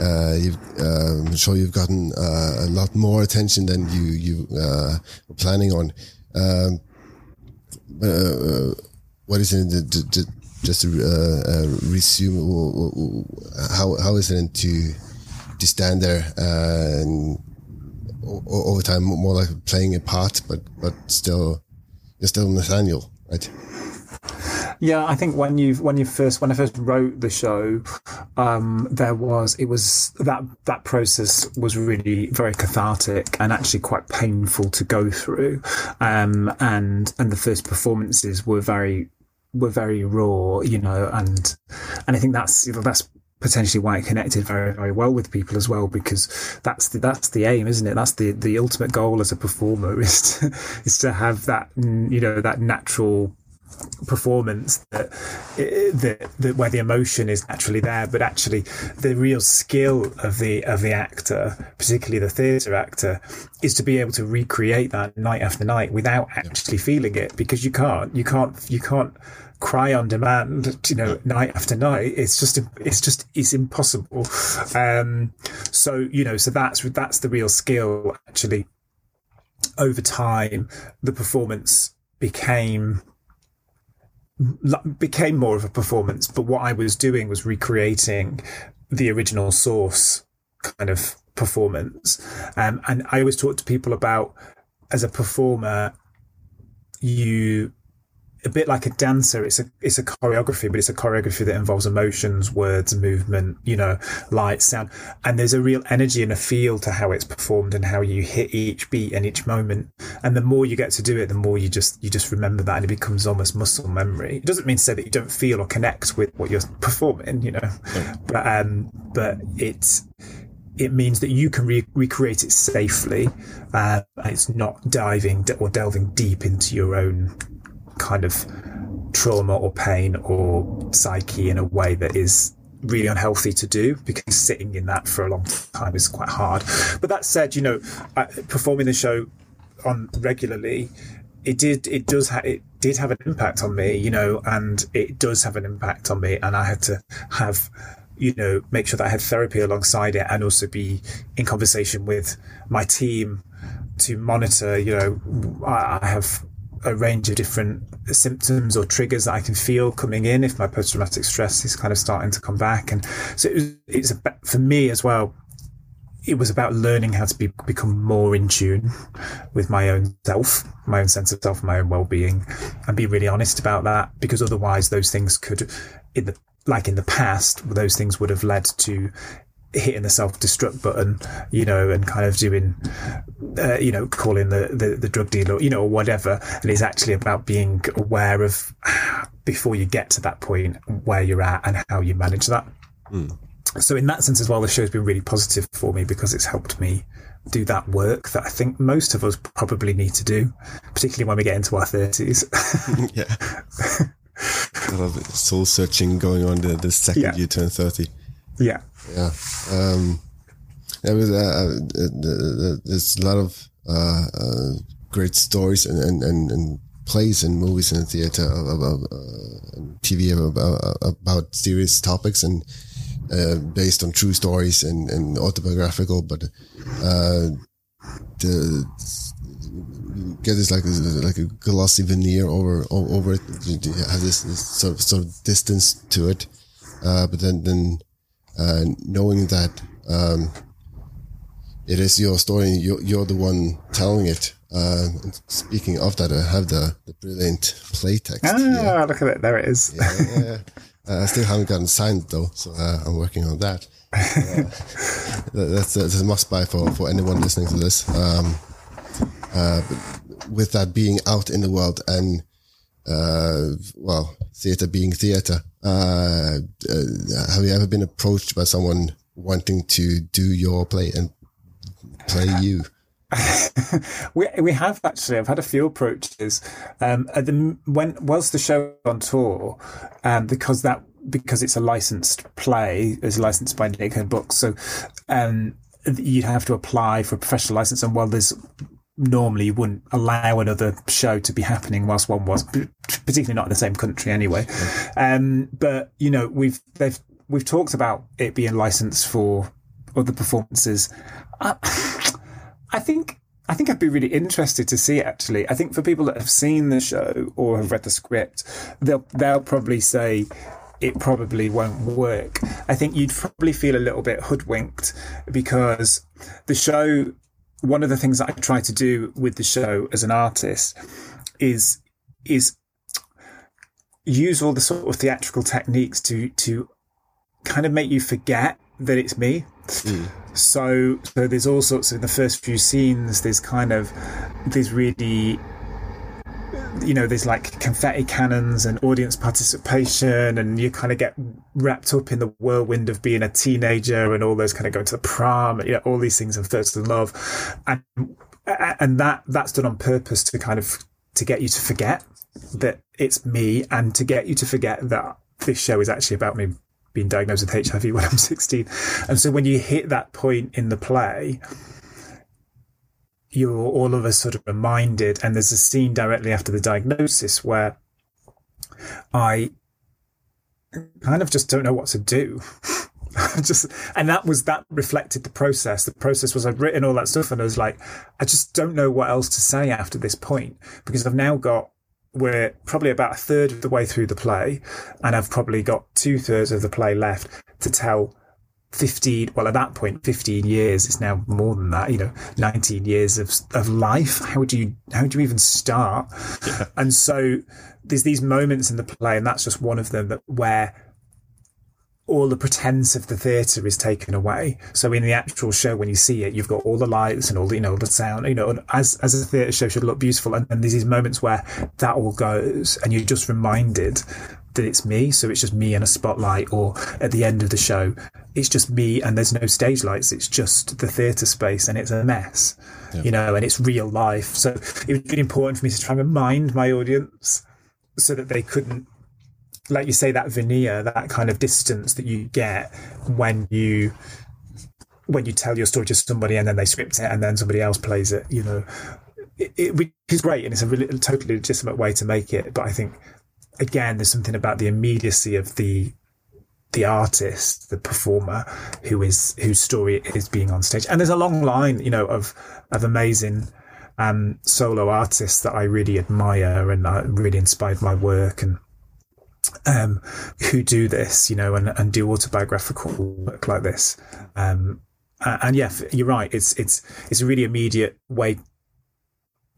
uh, uh, I'm sure you've gotten uh, a lot more attention than you you uh, were planning on. Um, what is it? just to resume, how how is it to to stand there and over time more like playing a part, but but still you're still Nathaniel, right? Yeah, I think when you when you first when I first wrote the show, um, there was it was that that process was really very cathartic and actually quite painful to go through, um, and and the first performances were very were very raw, you know, and and I think that's you know, that's potentially why it connected very very well with people as well because that's the that's the aim isn't it? That's the the ultimate goal as a performer is to is to have that you know that natural performance that, that, that where the emotion is naturally there, but actually the real skill of the of the actor, particularly the theatre actor, is to be able to recreate that night after night without actually feeling it because you can't you can't you can't cry on demand you know night after night. It's just it's just it's impossible. Um so you know so that's that's the real skill. Actually over time the performance became became more of a performance, but what I was doing was recreating the original source kind of performance. Um, and I always talk to people about as a performer, you a bit like a dancer. It's a it's a choreography, but it's a choreography that involves emotions, words, movement, you know, light, sound, and there's a real energy and a feel to how it's performed and how you hit each beat and each moment. And the more you get to do it, the more you just you just remember that, and it becomes almost muscle memory. It doesn't mean to say that you don't feel or connect with what you're performing, you know, but um, but it's it means that you can re- recreate it safely. Uh, it's not diving or delving deep into your own kind of trauma or pain or psyche in a way that is really unhealthy to do because sitting in that for a long time is quite hard. But that said, you know, performing the show on regularly, it did it does ha- it did have an impact on me, you know, and it does have an impact on me, and I had to have you know make sure that I had therapy alongside it, and also be in conversation with my team to monitor. You know, I have a range of different symptoms or triggers that I can feel coming in if my post traumatic stress is kind of starting to come back. And so it was, it's about, for me as well. It was about learning how to be, become more in tune with my own self, my own sense of self, my own well-being, and be really honest about that. Because otherwise, those things could, in the like in the past, those things would have led to hitting the self destruct button, you know, and kind of doing, uh, you know, calling the, the, the drug dealer, you know, or whatever. And it's actually about being aware of before you get to that point where you're at and how you manage that. Mm. So in that sense as well, the show's been really positive for me because it's helped me do that work that I think most of us probably need to do, particularly when we get into our thirties. yeah. A lot of soul searching going on the, the second yeah. you turn 30. Yeah. Yeah. Um, was, uh, uh, uh, there's a lot of, uh, uh, great stories and, and, and, and, plays and movies in the theater uh, TV about, about serious topics and, based on true stories and, and autobiographical, but, the, get this like like a glossy veneer over over it. Have this, this sort of sort of distance to it, uh, but then then uh, knowing that um, it is your story, you're, you're the one telling it. Uh, speaking of that, I have the, the brilliant play text. Ah, here. look at it! There it is. Yeah, yeah. Uh, I still haven't gotten signed though, so uh, I'm working on that. Uh, that's, that's, a must buy for, for anyone listening to this. Um, uh, with that being out in the world and uh, well, theater being theater. Uh, uh, have you ever been approached by someone wanting to do your play and play you? we we have actually. I've had a few approaches. Um, at the when whilst the show on tour, um, because that because it's a licensed play, it's licensed by Nick Hern Books, so um, you'd have to apply for a professional license. And while there's normally you wouldn't allow another show to be happening whilst one was, particularly not in the same country anyway. Um, but you know, we've they've we've talked about it being licensed for other performances. I, I think I think I'd be really interested to see actually. I think for people that have seen the show or have read the script, they'll they'll probably say it probably won't work. I think you'd probably feel a little bit hoodwinked because the show one of the things that I try to do with the show as an artist is is use all the sort of theatrical techniques to to kind of make you forget that it's me. Mm. So so there's all sorts of in the first few scenes there's kind of there's really you know, there's like confetti cannons and audience participation, and you kind of get wrapped up in the whirlwind of being a teenager and all those kind of going to the prom, you know, all these things and first in love, and and that that's done on purpose to kind of to get you to forget that it's me and to get you to forget that this show is actually about me being diagnosed with HIV when I'm 16. And so when you hit that point in the play, you're all of us sort of reminded, and there's a scene directly after the diagnosis where I kind of just don't know what to do. just and that was that reflected the process. The process was I'd written all that stuff and I was like, I just don't know what else to say after this point because I've now got we're probably about a third of the way through the play, and I've probably got two thirds of the play left to tell 15 well at that point 15 years it's now more than that you know 19 years of of life how do you how do you even start yeah. and so there's these moments in the play and that's just one of them that where all the pretense of the theatre is taken away. So in the actual show, when you see it, you've got all the lights and all the, you know, the sound, you know, as, as a theatre show should look beautiful. And, and there's these moments where that all goes and you're just reminded that it's me. So it's just me and a spotlight, or at the end of the show, it's just me and there's no stage lights. It's just the theatre space and it's a mess, yeah. you know, and it's real life. So it was really important for me to try and remind my audience so that they couldn't, like you say, that veneer, that kind of distance that you get when you when you tell your story to somebody and then they script it and then somebody else plays it, you know, it, it, which is great and it's a really totally legitimate way to make it. But I think again, there's something about the immediacy of the the artist, the performer, who is whose story is being on stage. And there's a long line, you know, of of amazing um, solo artists that I really admire and uh, really inspired my work and um, who do this, you know, and, and do autobiographical work like this. Um, and yeah, you're right. It's it's it's a really immediate way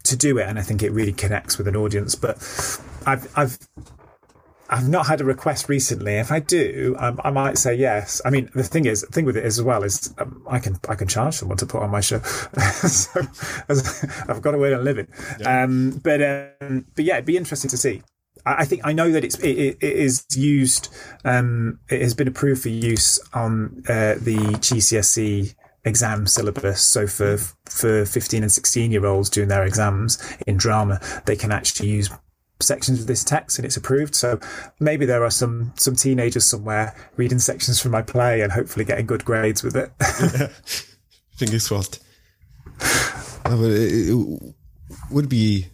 to do it, and I think it really connects with an audience. But I've I've I've not had a request recently. If I do, um, I might say yes. I mean, the thing is, the thing with it as well is um, I can I can charge someone to put on my show, so I've got to earn a living. Yeah. Um, but um, but yeah, it'd be interesting to see. I, I think I know that it's it, it is used. Um, it has been approved for use on uh, the GCSE exam syllabus. So for for 15 and 16 year olds doing their exams in drama, they can actually use sections of this text and it's approved. So maybe there are some some teenagers somewhere reading sections from my play and hopefully getting good grades with it. Fingers crossed. Uh, it, it would be.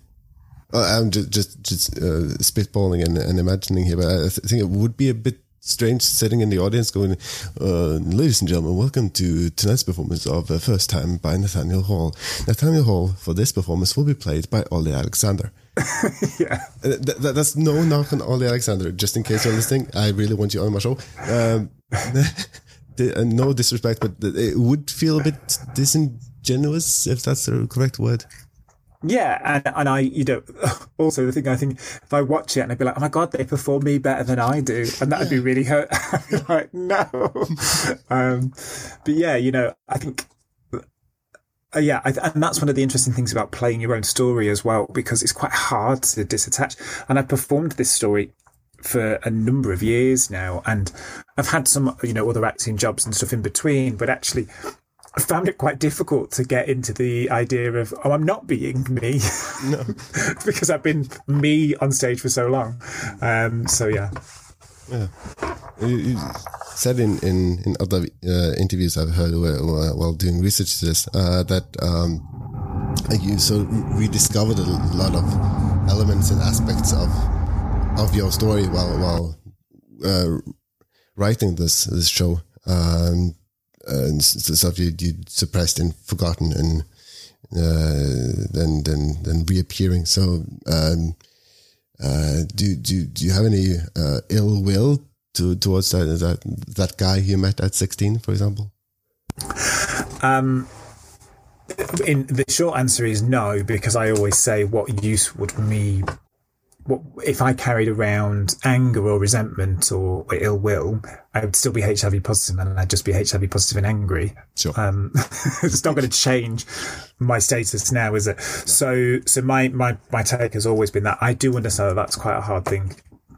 I'm just just, just uh, spitballing and, and, imagining here, but I think it would be a bit strange sitting in the audience going, uh, ladies and gentlemen, welcome to tonight's performance of First Time by Nathaniel Hall. Nathaniel Hall for this performance will be played by Ollie Alexander. yeah. Th- th- that's no knock on Ollie Alexander, just in case you're listening. I really want you on my show. Um, uh, no disrespect, but it would feel a bit disingenuous, if that's the correct word. Yeah, and and I, you know, also the thing I think if I watch it and I'd be like, oh my god, they perform me better than I do, and that would be really hurt. like, no, um, but yeah, you know, I think. Uh, yeah, I, and that's one of the interesting things about playing your own story as well, because it's quite hard to disattach. And I've performed this story for a number of years now, and I've had some, you know, other acting jobs and stuff in between. But actually, I found it quite difficult to get into the idea of, oh, I'm not being me. No. because I've been me on stage for so long. Um, so, yeah. Yeah. You, you said in, in, in other uh, interviews I've heard while, doing research to this uh, that um, you so rediscovered a lot of elements and aspects of of your story while while uh, writing this this show. Um, and stuff you you suppressed and forgotten and uh, then then then reappearing. So um, uh, do do do you have any uh, ill will to towards that that that guy you met at sixteen, for example? Um, in the short answer is no, because I always say, what use would me what, if I carried around anger or resentment or, or, ill will, I would still be HIV positive and I'd just be HIV positive and angry. Sure. Um, it's not going to change my status now, is it? So, so my, my, my take has always been that I do understand that that's quite a hard thing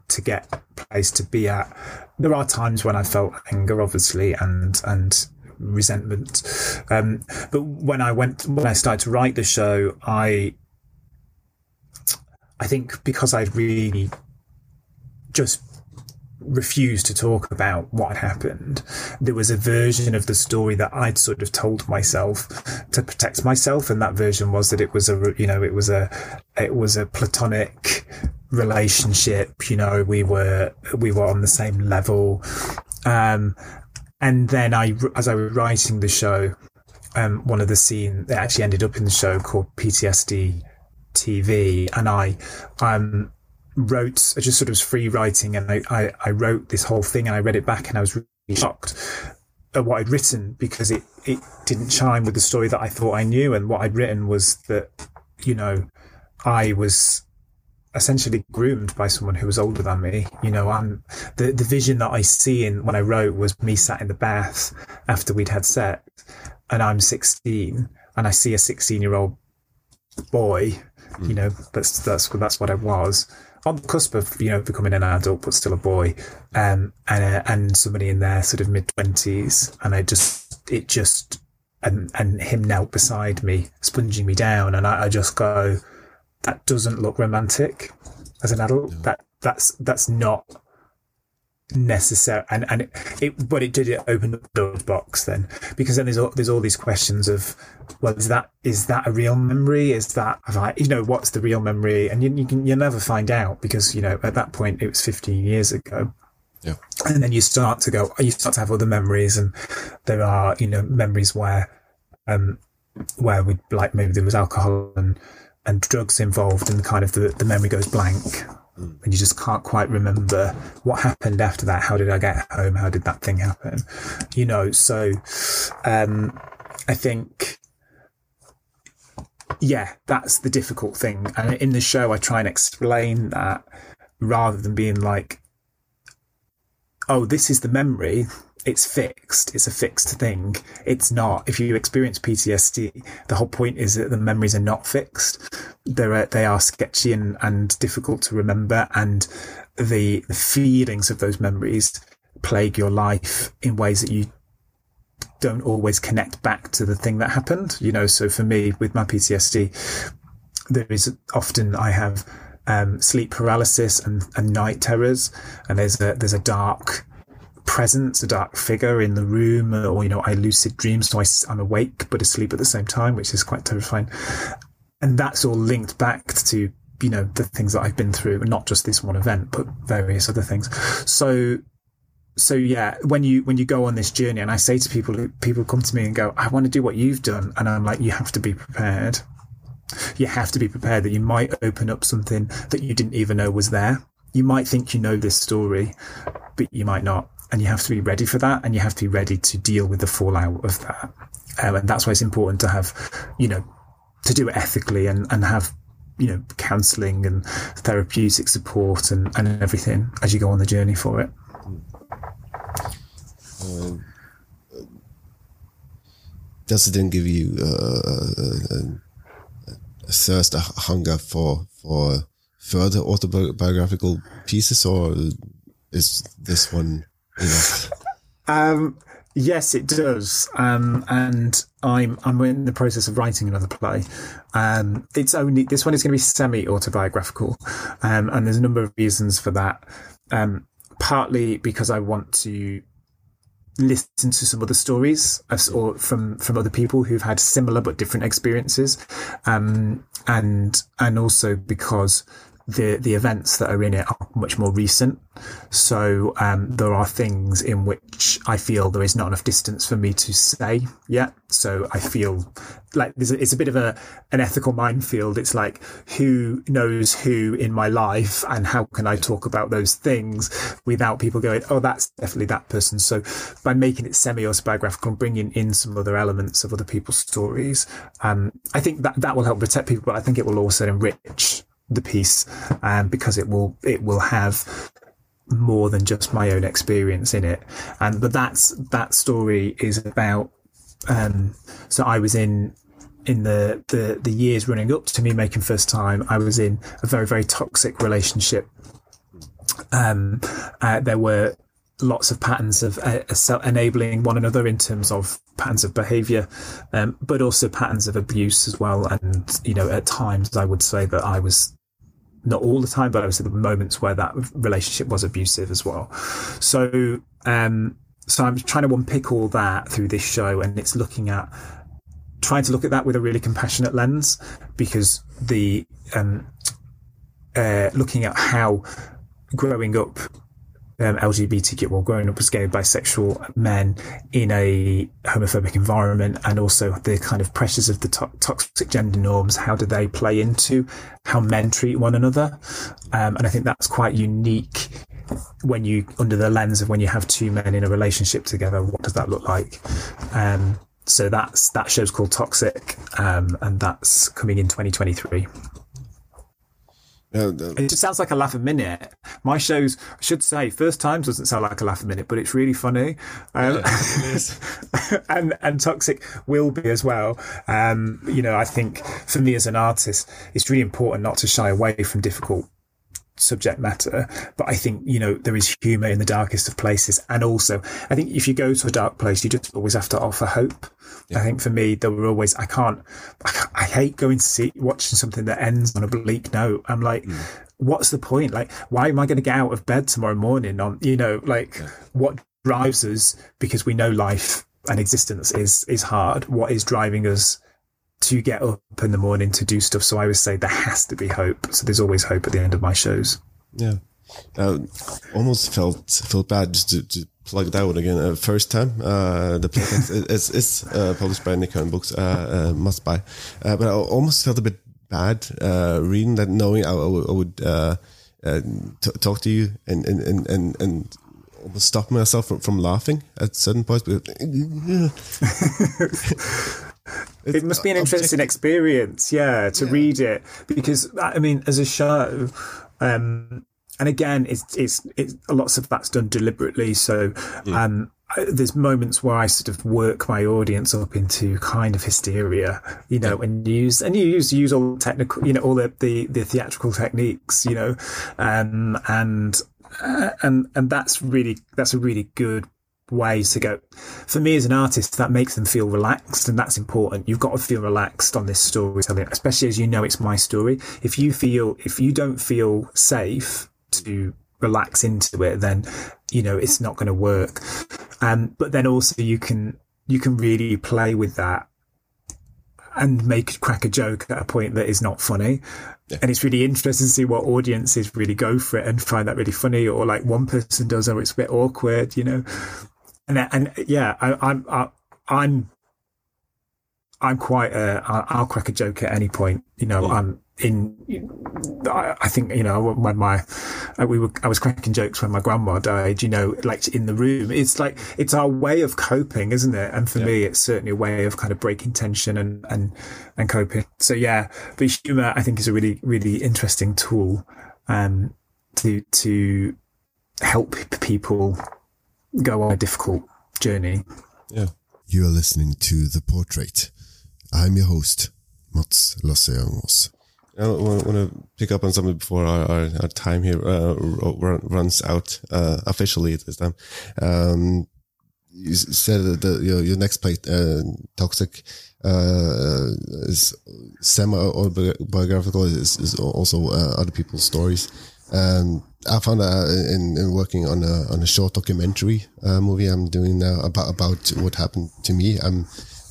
to get place to be at. There are times when I felt anger, obviously, and, and, resentment. Um, but when I went, when I started to write the show, I I think because I'd really just refused to talk about what happened, there was a version of the story that I'd sort of told myself to protect myself, and that version was that it was a you know it was a it was a platonic relationship. You know, we were we were on the same level, um, and then I as I was writing the show. Um, one of the scenes that actually ended up in the show called PTSD TV, and I um, wrote I just sort of free writing, and I, I, I wrote this whole thing, and I read it back, and I was really shocked at what I'd written because it it didn't chime with the story that I thought I knew, and what I'd written was that you know I was essentially groomed by someone who was older than me. You know, I'm the the vision that I see in when I wrote was me sat in the bath after we'd had sex, and I'm 16, and I see a 16 year old boy you know, that's that's that's what I was on the cusp of you know becoming an adult, but still a boy, um, and uh, and somebody in their sort of mid twenties, and I just it just and and him knelt beside me, sponging me down, and I, I just go, that doesn't look romantic as an adult. No. That that's that's not necessary and and it, it, but it did it open up the box then because then there's all there's all these questions of well is that is that a real memory? Is that have I you know what's the real memory? And you, you can you'll never find out because you know at that point it was 15 years ago. Yeah. And then you start to go you start to have other memories and there are you know memories where um where we like maybe there was alcohol and and drugs involved and the kind of the, the memory goes blank. And you just can't quite remember what happened after that. How did I get home? How did that thing happen? You know, so um, I think, yeah, that's the difficult thing. And in the show, I try and explain that rather than being like, oh, this is the memory. It's fixed. It's a fixed thing. It's not. If you experience PTSD, the whole point is that the memories are not fixed. They're they are sketchy and, and difficult to remember, and the, the feelings of those memories plague your life in ways that you don't always connect back to the thing that happened. You know, so for me with my PTSD, there is often I have um, sleep paralysis and, and night terrors, and there's a there's a dark presence, a dark figure in the room, or you know, I lucid dream, so I, I'm awake but asleep at the same time, which is quite terrifying. And that's all linked back to you know the things that I've been through, not just this one event, but various other things. So so yeah, when you when you go on this journey, and I say to people, people come to me and go, "I want to do what you've done," and I'm like, "You have to be prepared. You have to be prepared that you might open up something that you didn't even know was there. You might think you know this story, but you might not, and you have to be ready for that, and you have to be ready to deal with the fallout of that. Um, and that's why it's important to have, you know, to do it ethically and and have you know counselling and therapeutic support and and everything as you go on the journey for it. Uh, does it then give you uh, a, a, thirst, a hunger for for further autobiographical pieces, or is this one enough? Um, yes, it does, um, and I'm I'm in the process of writing another play. Um, it's only this one is going to be semi autobiographical, um, and there's a number of reasons for that. Um, partly because I want to listen to some other stories or from from other people who've had similar but different experiences um, and and also because the the events that are in it are much more recent. So um, there are things in which I feel there is not enough distance for me to say yet. So I feel like a, it's a bit of a an ethical minefield. It's like who knows who in my life, and how can I talk about those things without people going, "Oh, that's definitely that person." So by making it semi autobiographical and bringing in some other elements of other people's stories, um, I think that that will help protect people, but I think it will also enrich the piece um, because it will it will have more than just my own experience in it. And but that's that story is about. Um, so I was in in the, the the years running up to me making first time. I was in a very very toxic relationship. Um, uh, there were lots of patterns of uh, enabling one another in terms of patterns of behavior, um, but also patterns of abuse as well. And, you know, at times I would say that I was not all the time, but obviously the moments where that relationship was abusive as well. So, um, so I'm trying to unpick all that through this show, and it's looking at trying to look at that with a really compassionate lens because the um, uh, looking at how growing up um, LGBTQ, well, growing up as gay bisexual men in a homophobic environment, and also the kind of pressures of the to- toxic gender norms. How do they play into how men treat one another? Um, and I think that's quite unique when you, under the lens of when you have two men in a relationship together. What does that look like? Um, so that's that show's called Toxic, um, and that's coming in 2023. Uh, it just sounds like a laugh a minute. My shows, I should say, first times doesn't sound like a laugh a minute, but it's really funny. Um, yeah, and and toxic will be as well. Um, you know, I think for me as an artist, it's really important not to shy away from difficult subject matter. But I think, you know, there is humour in the darkest of places. And also, I think if you go to a dark place, you just always have to offer hope. Yeah. I think for me, there were always, I can't, I, I, hate going to see, watching something that ends on a bleak note. I'm like, mm. what's the point? Like, why am I going to get out of bed tomorrow morning on, you know, like yeah. what drives us because we know life and existence is, is hard. What is driving us? To get up in the morning to do stuff. So I always say there has to be hope. So there's always hope at the end of my shows. Yeah. Uh, almost felt felt bad just to, to plug that one again. Uh, first time, uh, the play it's, it's uh, published by Nick Hern Books, uh, uh, must buy. Uh, but I almost felt a bit bad reading that, knowing I, I would talk to you and and and and, and almost stop myself from, from laughing at certain points. it must be an interesting experience, yeah, to yeah. read it because I mean, as a show, um, and again, it's, it's, it's lots of that's done deliberately. So, um, there's moments where I sort of work my audience up into kind of hysteria, you know, and use and you use use all the technical, you know, all the the, the theatrical techniques, you know, um, and uh, and and that's really that's a really good way to go. For me as an artist, that makes them feel relaxed, and that's important. You've got to feel relaxed on this storytelling, especially as you know it's my story. If you feel if you don't feel safe to relax into it, then you know it's not going to work. Um, but then also you can you can really play with that and make crack a joke at a point that is not funny. Yeah. And it's really interesting to see what audiences really go for it and find that really funny, or like one person does, or it's a bit awkward, you know. And and yeah, I, I'm I, I'm I'm quite a I'll crack a joke at any point, you know. Yeah. I'm in I think you know when my uh, we were I was cracking jokes when my grandma died you know like in the room it's like it's our way of coping isn't it and for yeah. me it's certainly a way of kind of breaking tension and and and coping so yeah the humor I think is a really really interesting tool um to to help people go on a difficult journey yeah you are listening to the portrait I'm your host Mats Lasse Jangås I want to pick up on something before our, our, our time here uh, runs out uh, officially at this time. Um, you said that the, your, your next play, uh, Toxic, uh, is semi-autobiographical, is, is also uh, other people's stories. Um, I found that in, in, working on a on a short documentary uh, movie I'm doing now about about what happened to me. I'm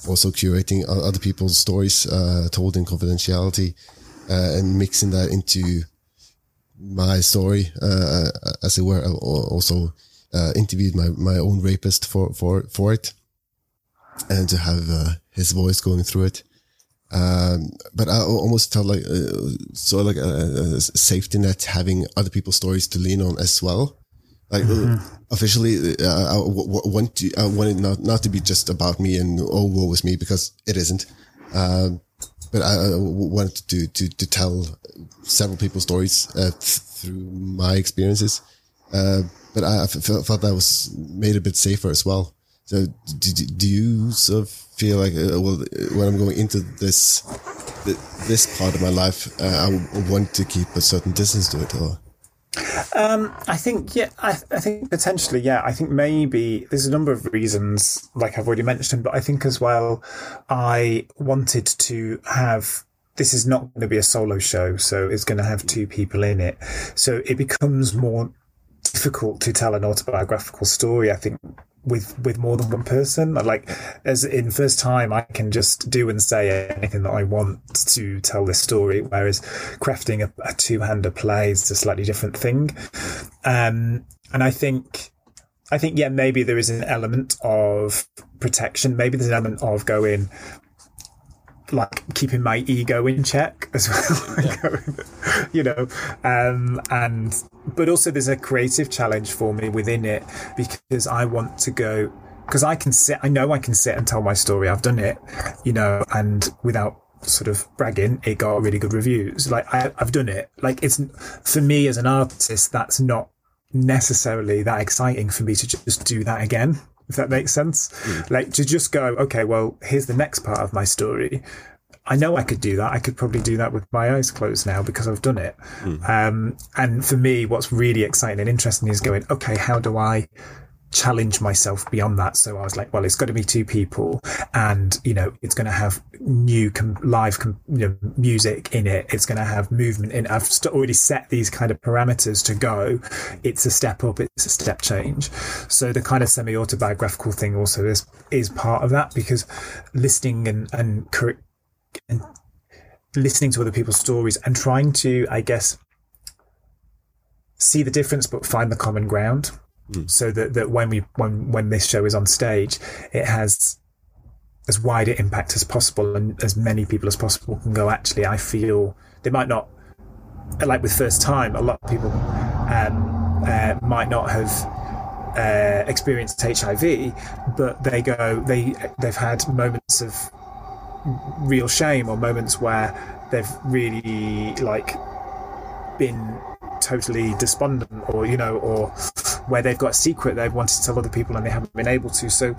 also curating other people's stories told in confidentiality uh, and mixing that into my story, uh, as it were. I also uh, interviewed my, my own rapist for, for, for it and to have uh, his voice going through it. Um, but I almost felt like uh, sort of like a, a, safety net having other people's stories to lean on as well. Like mm-hmm. officially, uh, I want to, I want it not, not to be just about me and oh, woe was me because it isn't. Um, but I, wanted to, to, to tell several people's stories uh, through my experiences. Uh, but I, thought that was made a bit safer as well. So do, do you sort of feel like, uh, well, when I'm going into this, this part of my life, uh, I want to keep a certain distance to it or? Um, I think, yeah, I, I, think potentially, yeah. I think maybe there's a number of reasons, like I've already mentioned, but I think as well, I wanted to have. This is not going to be a solo show, so it's going to have two people in it. So it becomes more difficult to tell an autobiographical story, I think, with with more than one person. Like as in first time, I can just do and say anything that I want to tell this story. Whereas crafting a, a two hander play is a slightly different thing. Um, and I think. I think, yeah, maybe there is an element of protection. Maybe there's an element of going, like keeping my ego in check as well yeah. you know um, and but also there's a creative challenge for me within it because i want to go because i can sit i know i can sit and tell my story i've done it you know and without sort of bragging it got really good reviews like I, i've done it like it's for me as an artist that's not necessarily that exciting for me to just do that again if that makes sense. Mm. Like to just go, okay, well, here's the next part of my story. I know I could do that. I could probably do that with my eyes closed now because I've done it. Mm. Um, and for me, what's really exciting and interesting is going, okay, how do I challenge myself beyond that. So I was like, well, it's got to be two people and, you know, it's going to have new com- live com- you know, music in it. It's going to have movement in it. I've st- already set these kind of parameters to go. It's a step up. It's a step change. So the kind of semi autobiographical thing also is, is part of that because listening and, and, and listening to other people's stories and trying to, I guess, see the difference, but find the common ground mm. so that, that when we when when this show is on stage, it has as wide an impact as possible, and as many people as possible can go. Actually, I feel they might not like with first time. A lot of people um, uh, might not have uh, experienced HIV, but they go they they've had moments of real shame or moments where they've really like been totally despondent or you know or where they've got a secret they've wanted to tell other people and they haven't been able to. So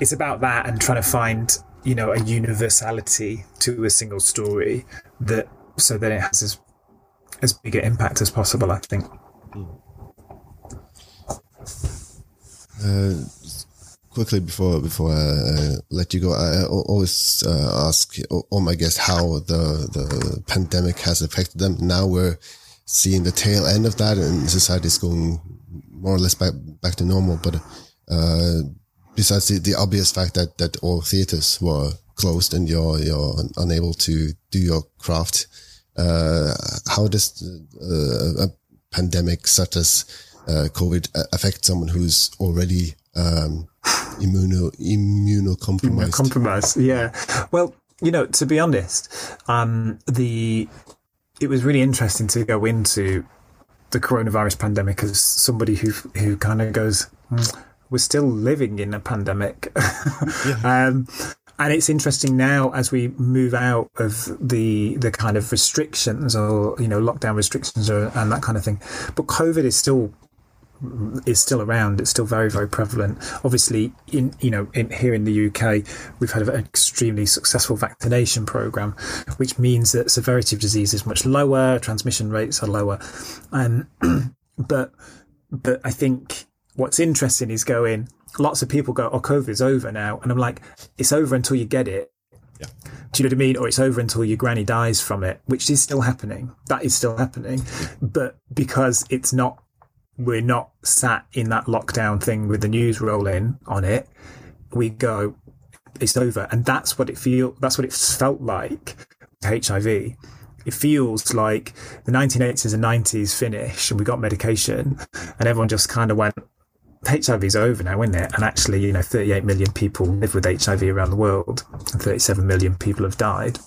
it's about that and trying to find you know a universality to a single story that so that it has as as big an impact as possible i think. Uh, quickly before before I uh, let you go, I always uh, ask all my guests how the the pandemic has affected them. Now we're seeing the tail end of that, and society is going more or less back back to normal. But uh, besides the, the obvious fact that that all theaters were closed and you're you're unable to do your craft, uh, how does uh, a pandemic such as COVID affect someone who's already um, immuno immunocompromised. Compromised, yeah. Well, you know, to be honest, um, the it was really interesting to go into the coronavirus pandemic as somebody who who kind of goes, mm, we're still living in a pandemic. yeah. um, and it's interesting now as we move out of the the kind of restrictions or you know lockdown restrictions or, and that kind of thing. But COVID is still is still around. It's still very, very prevalent. Obviously, in you know, in, here in the UK, we've had an extremely successful vaccination program, which means that severity of disease is much lower, transmission rates are lower, um, but but I think what's interesting is going. Lots of people go, "Oh, COVID's over now," and I'm like, "It's over until you get it." Yeah. Do you know what I mean? Or it's over until your granny dies from it, which is still happening. That is still happening. But because it's not we're not sat in that lockdown thing with the news rolling on it. We go, it's over, and that's what it feel. That's what it felt like. HIV. It feels like the 1980s and 90s finish, and we got medication, and everyone just kind of went, HIV is over now, isn't it? And actually, you know, 38 million people live with HIV around the world, and 37 million people have died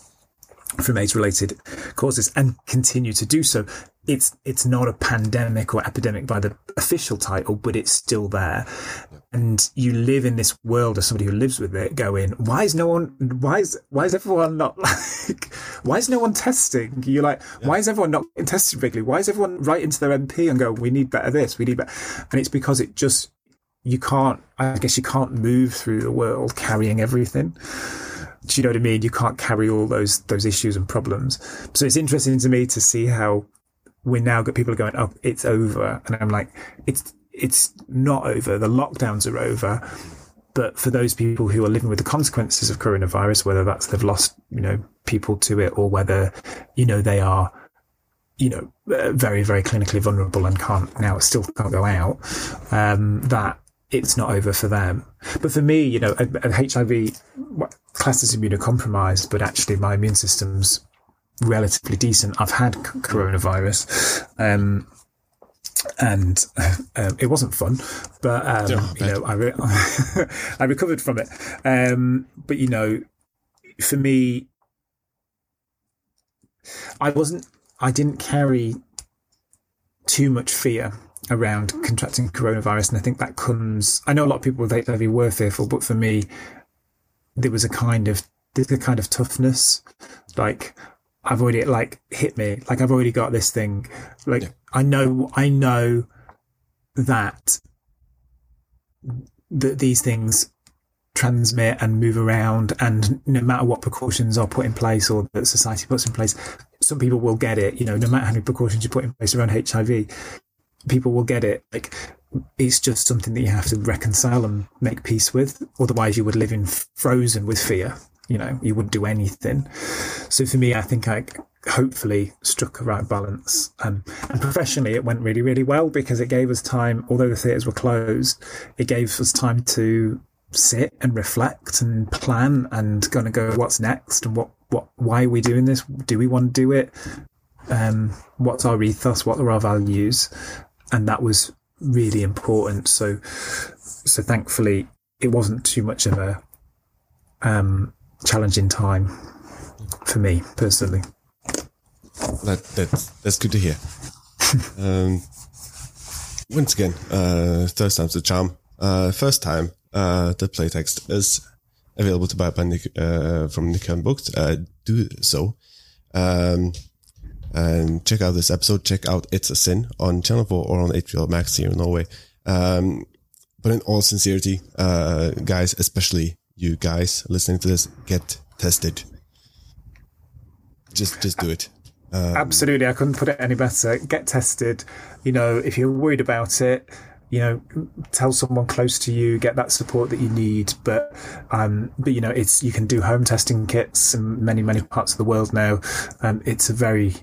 from AIDS related causes and continue to do so. It's it's not a pandemic or epidemic by the official title, but it's still there. And you live in this world as somebody who lives with it, going, why is no one why is why is everyone not like why is no one testing? You're like, yeah. why is everyone not getting tested regularly? Why is everyone writing to their MP and go, we need better this, we need better and it's because it just you can't I guess you can't move through the world carrying everything. Do you know what I mean? You can't carry all those those issues and problems. So it's interesting to me to see how we now got people going, oh, it's over, and I'm like, it's it's not over. The lockdowns are over. But for those people who are living with the consequences of coronavirus, whether that's they've lost, you know, people to it, or whether, you know, they are, you know, very, very clinically vulnerable and can't now still can't go out, um, that it's not over for them. But for me, you know, a, a HIV classed as immunocompromised, but actually my immune system's relatively decent. I've had coronavirus. Um, and um, it wasn't fun, but um, oh, you know, I re- I recovered from it. Um, but you know, for me, I wasn't. I didn't carry too much fear around contracting coronavirus. And I think that comes, I know a lot of people with HIV were fearful, but for me, there was a kind of, there's a kind of toughness. Like, I've already, like, hit me. Like, I've already got this thing. Like, yeah. I know, I know that, that these things transmit and move around and no matter what precautions are put in place or that society puts in place some people will get it you know no matter how many precautions you put in place around hiv people will get it. Like it's just something that you have to reconcile and make peace with. Otherwise, you would live in frozen with fear. You know, you wouldn't do anything. So for me, I think I hopefully struck a right balance. Um, and professionally, it went really, really well because it gave us time. Although the theatres were closed, it gave us time to sit and reflect and plan and of go, what's next and what, what, why are we doing this? Do we want to do it? Um, what's our ethos? What are our values? and that was really important. So, so thankfully, it wasn't too much of a um, challenging time for me personally. That that's that's good to hear. um, once again, uh, third time's the charm. Uh, first time, uh, the playtext is available to buy by Nick, uh, from Nick Books. Uh, do so. Um, and check out this episode. Check out It's a Sin on Channel 4 or on HBO Max here in Norway. Um, but in all sincerity, uh, guys, especially you guys listening to this, get tested. Just, just do it. Um, Absolutely, I couldn't put it any better. Get tested. You know, if you're worried about it, you know, tell someone close to you, get that support that you need. But, um, but you know, it's you can do home testing kits in many many parts of the world now. Um, it's a very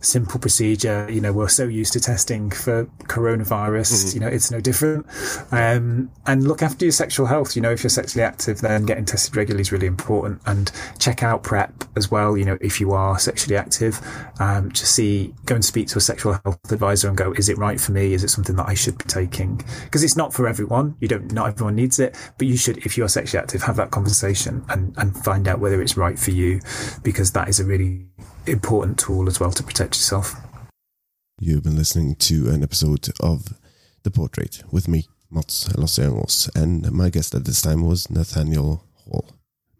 simple procedure. You know, we're so used to testing for coronavirus. Mm-hmm. You know, it's no different. Um, and look after your sexual health. You know, if you're sexually active, then getting tested regularly is really important. And check out PrEP as well. You know, if you are sexually active, um, to see, go and speak to a sexual health advisor and go, is it right for me? Is it something that I should be taking? Because it's not for everyone. You don't, not everyone needs it, but you should, if you are sexually active, have that conversation and, and find out whether it's right for you, because that is a really important tool as well to protect yourself. You've been listening to an episode of The Portrait with me, Mats Lasse and my guest at this time was Nathaniel Hall.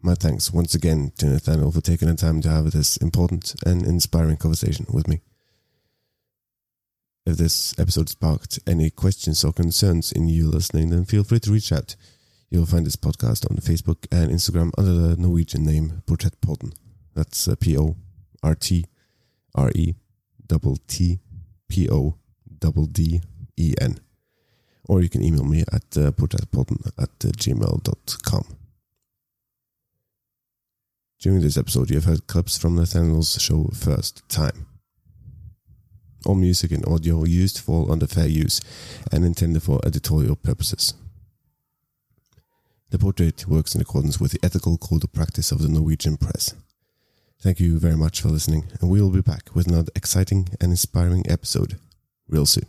My thanks once again to Nathaniel for taking the time to have this important and inspiring conversation with me. If this episode sparked any questions or concerns in you listening, then feel free to reach out. You'll find this podcast on Facebook and Instagram under the Norwegian name Portrettpodden. That's uh, P O R T R E double T P O double D E N. Or you can email me at uh, portrettpodden at uh, gmail.com. During this episode, you have heard clips from Nathaniel's show First Time. All music and audio used fall under fair use and intended for editorial purposes. The portrait works in accordance with the ethical code of practice of the Norwegian press. Thank you very much for listening, and we will be back with another exciting and inspiring episode real soon.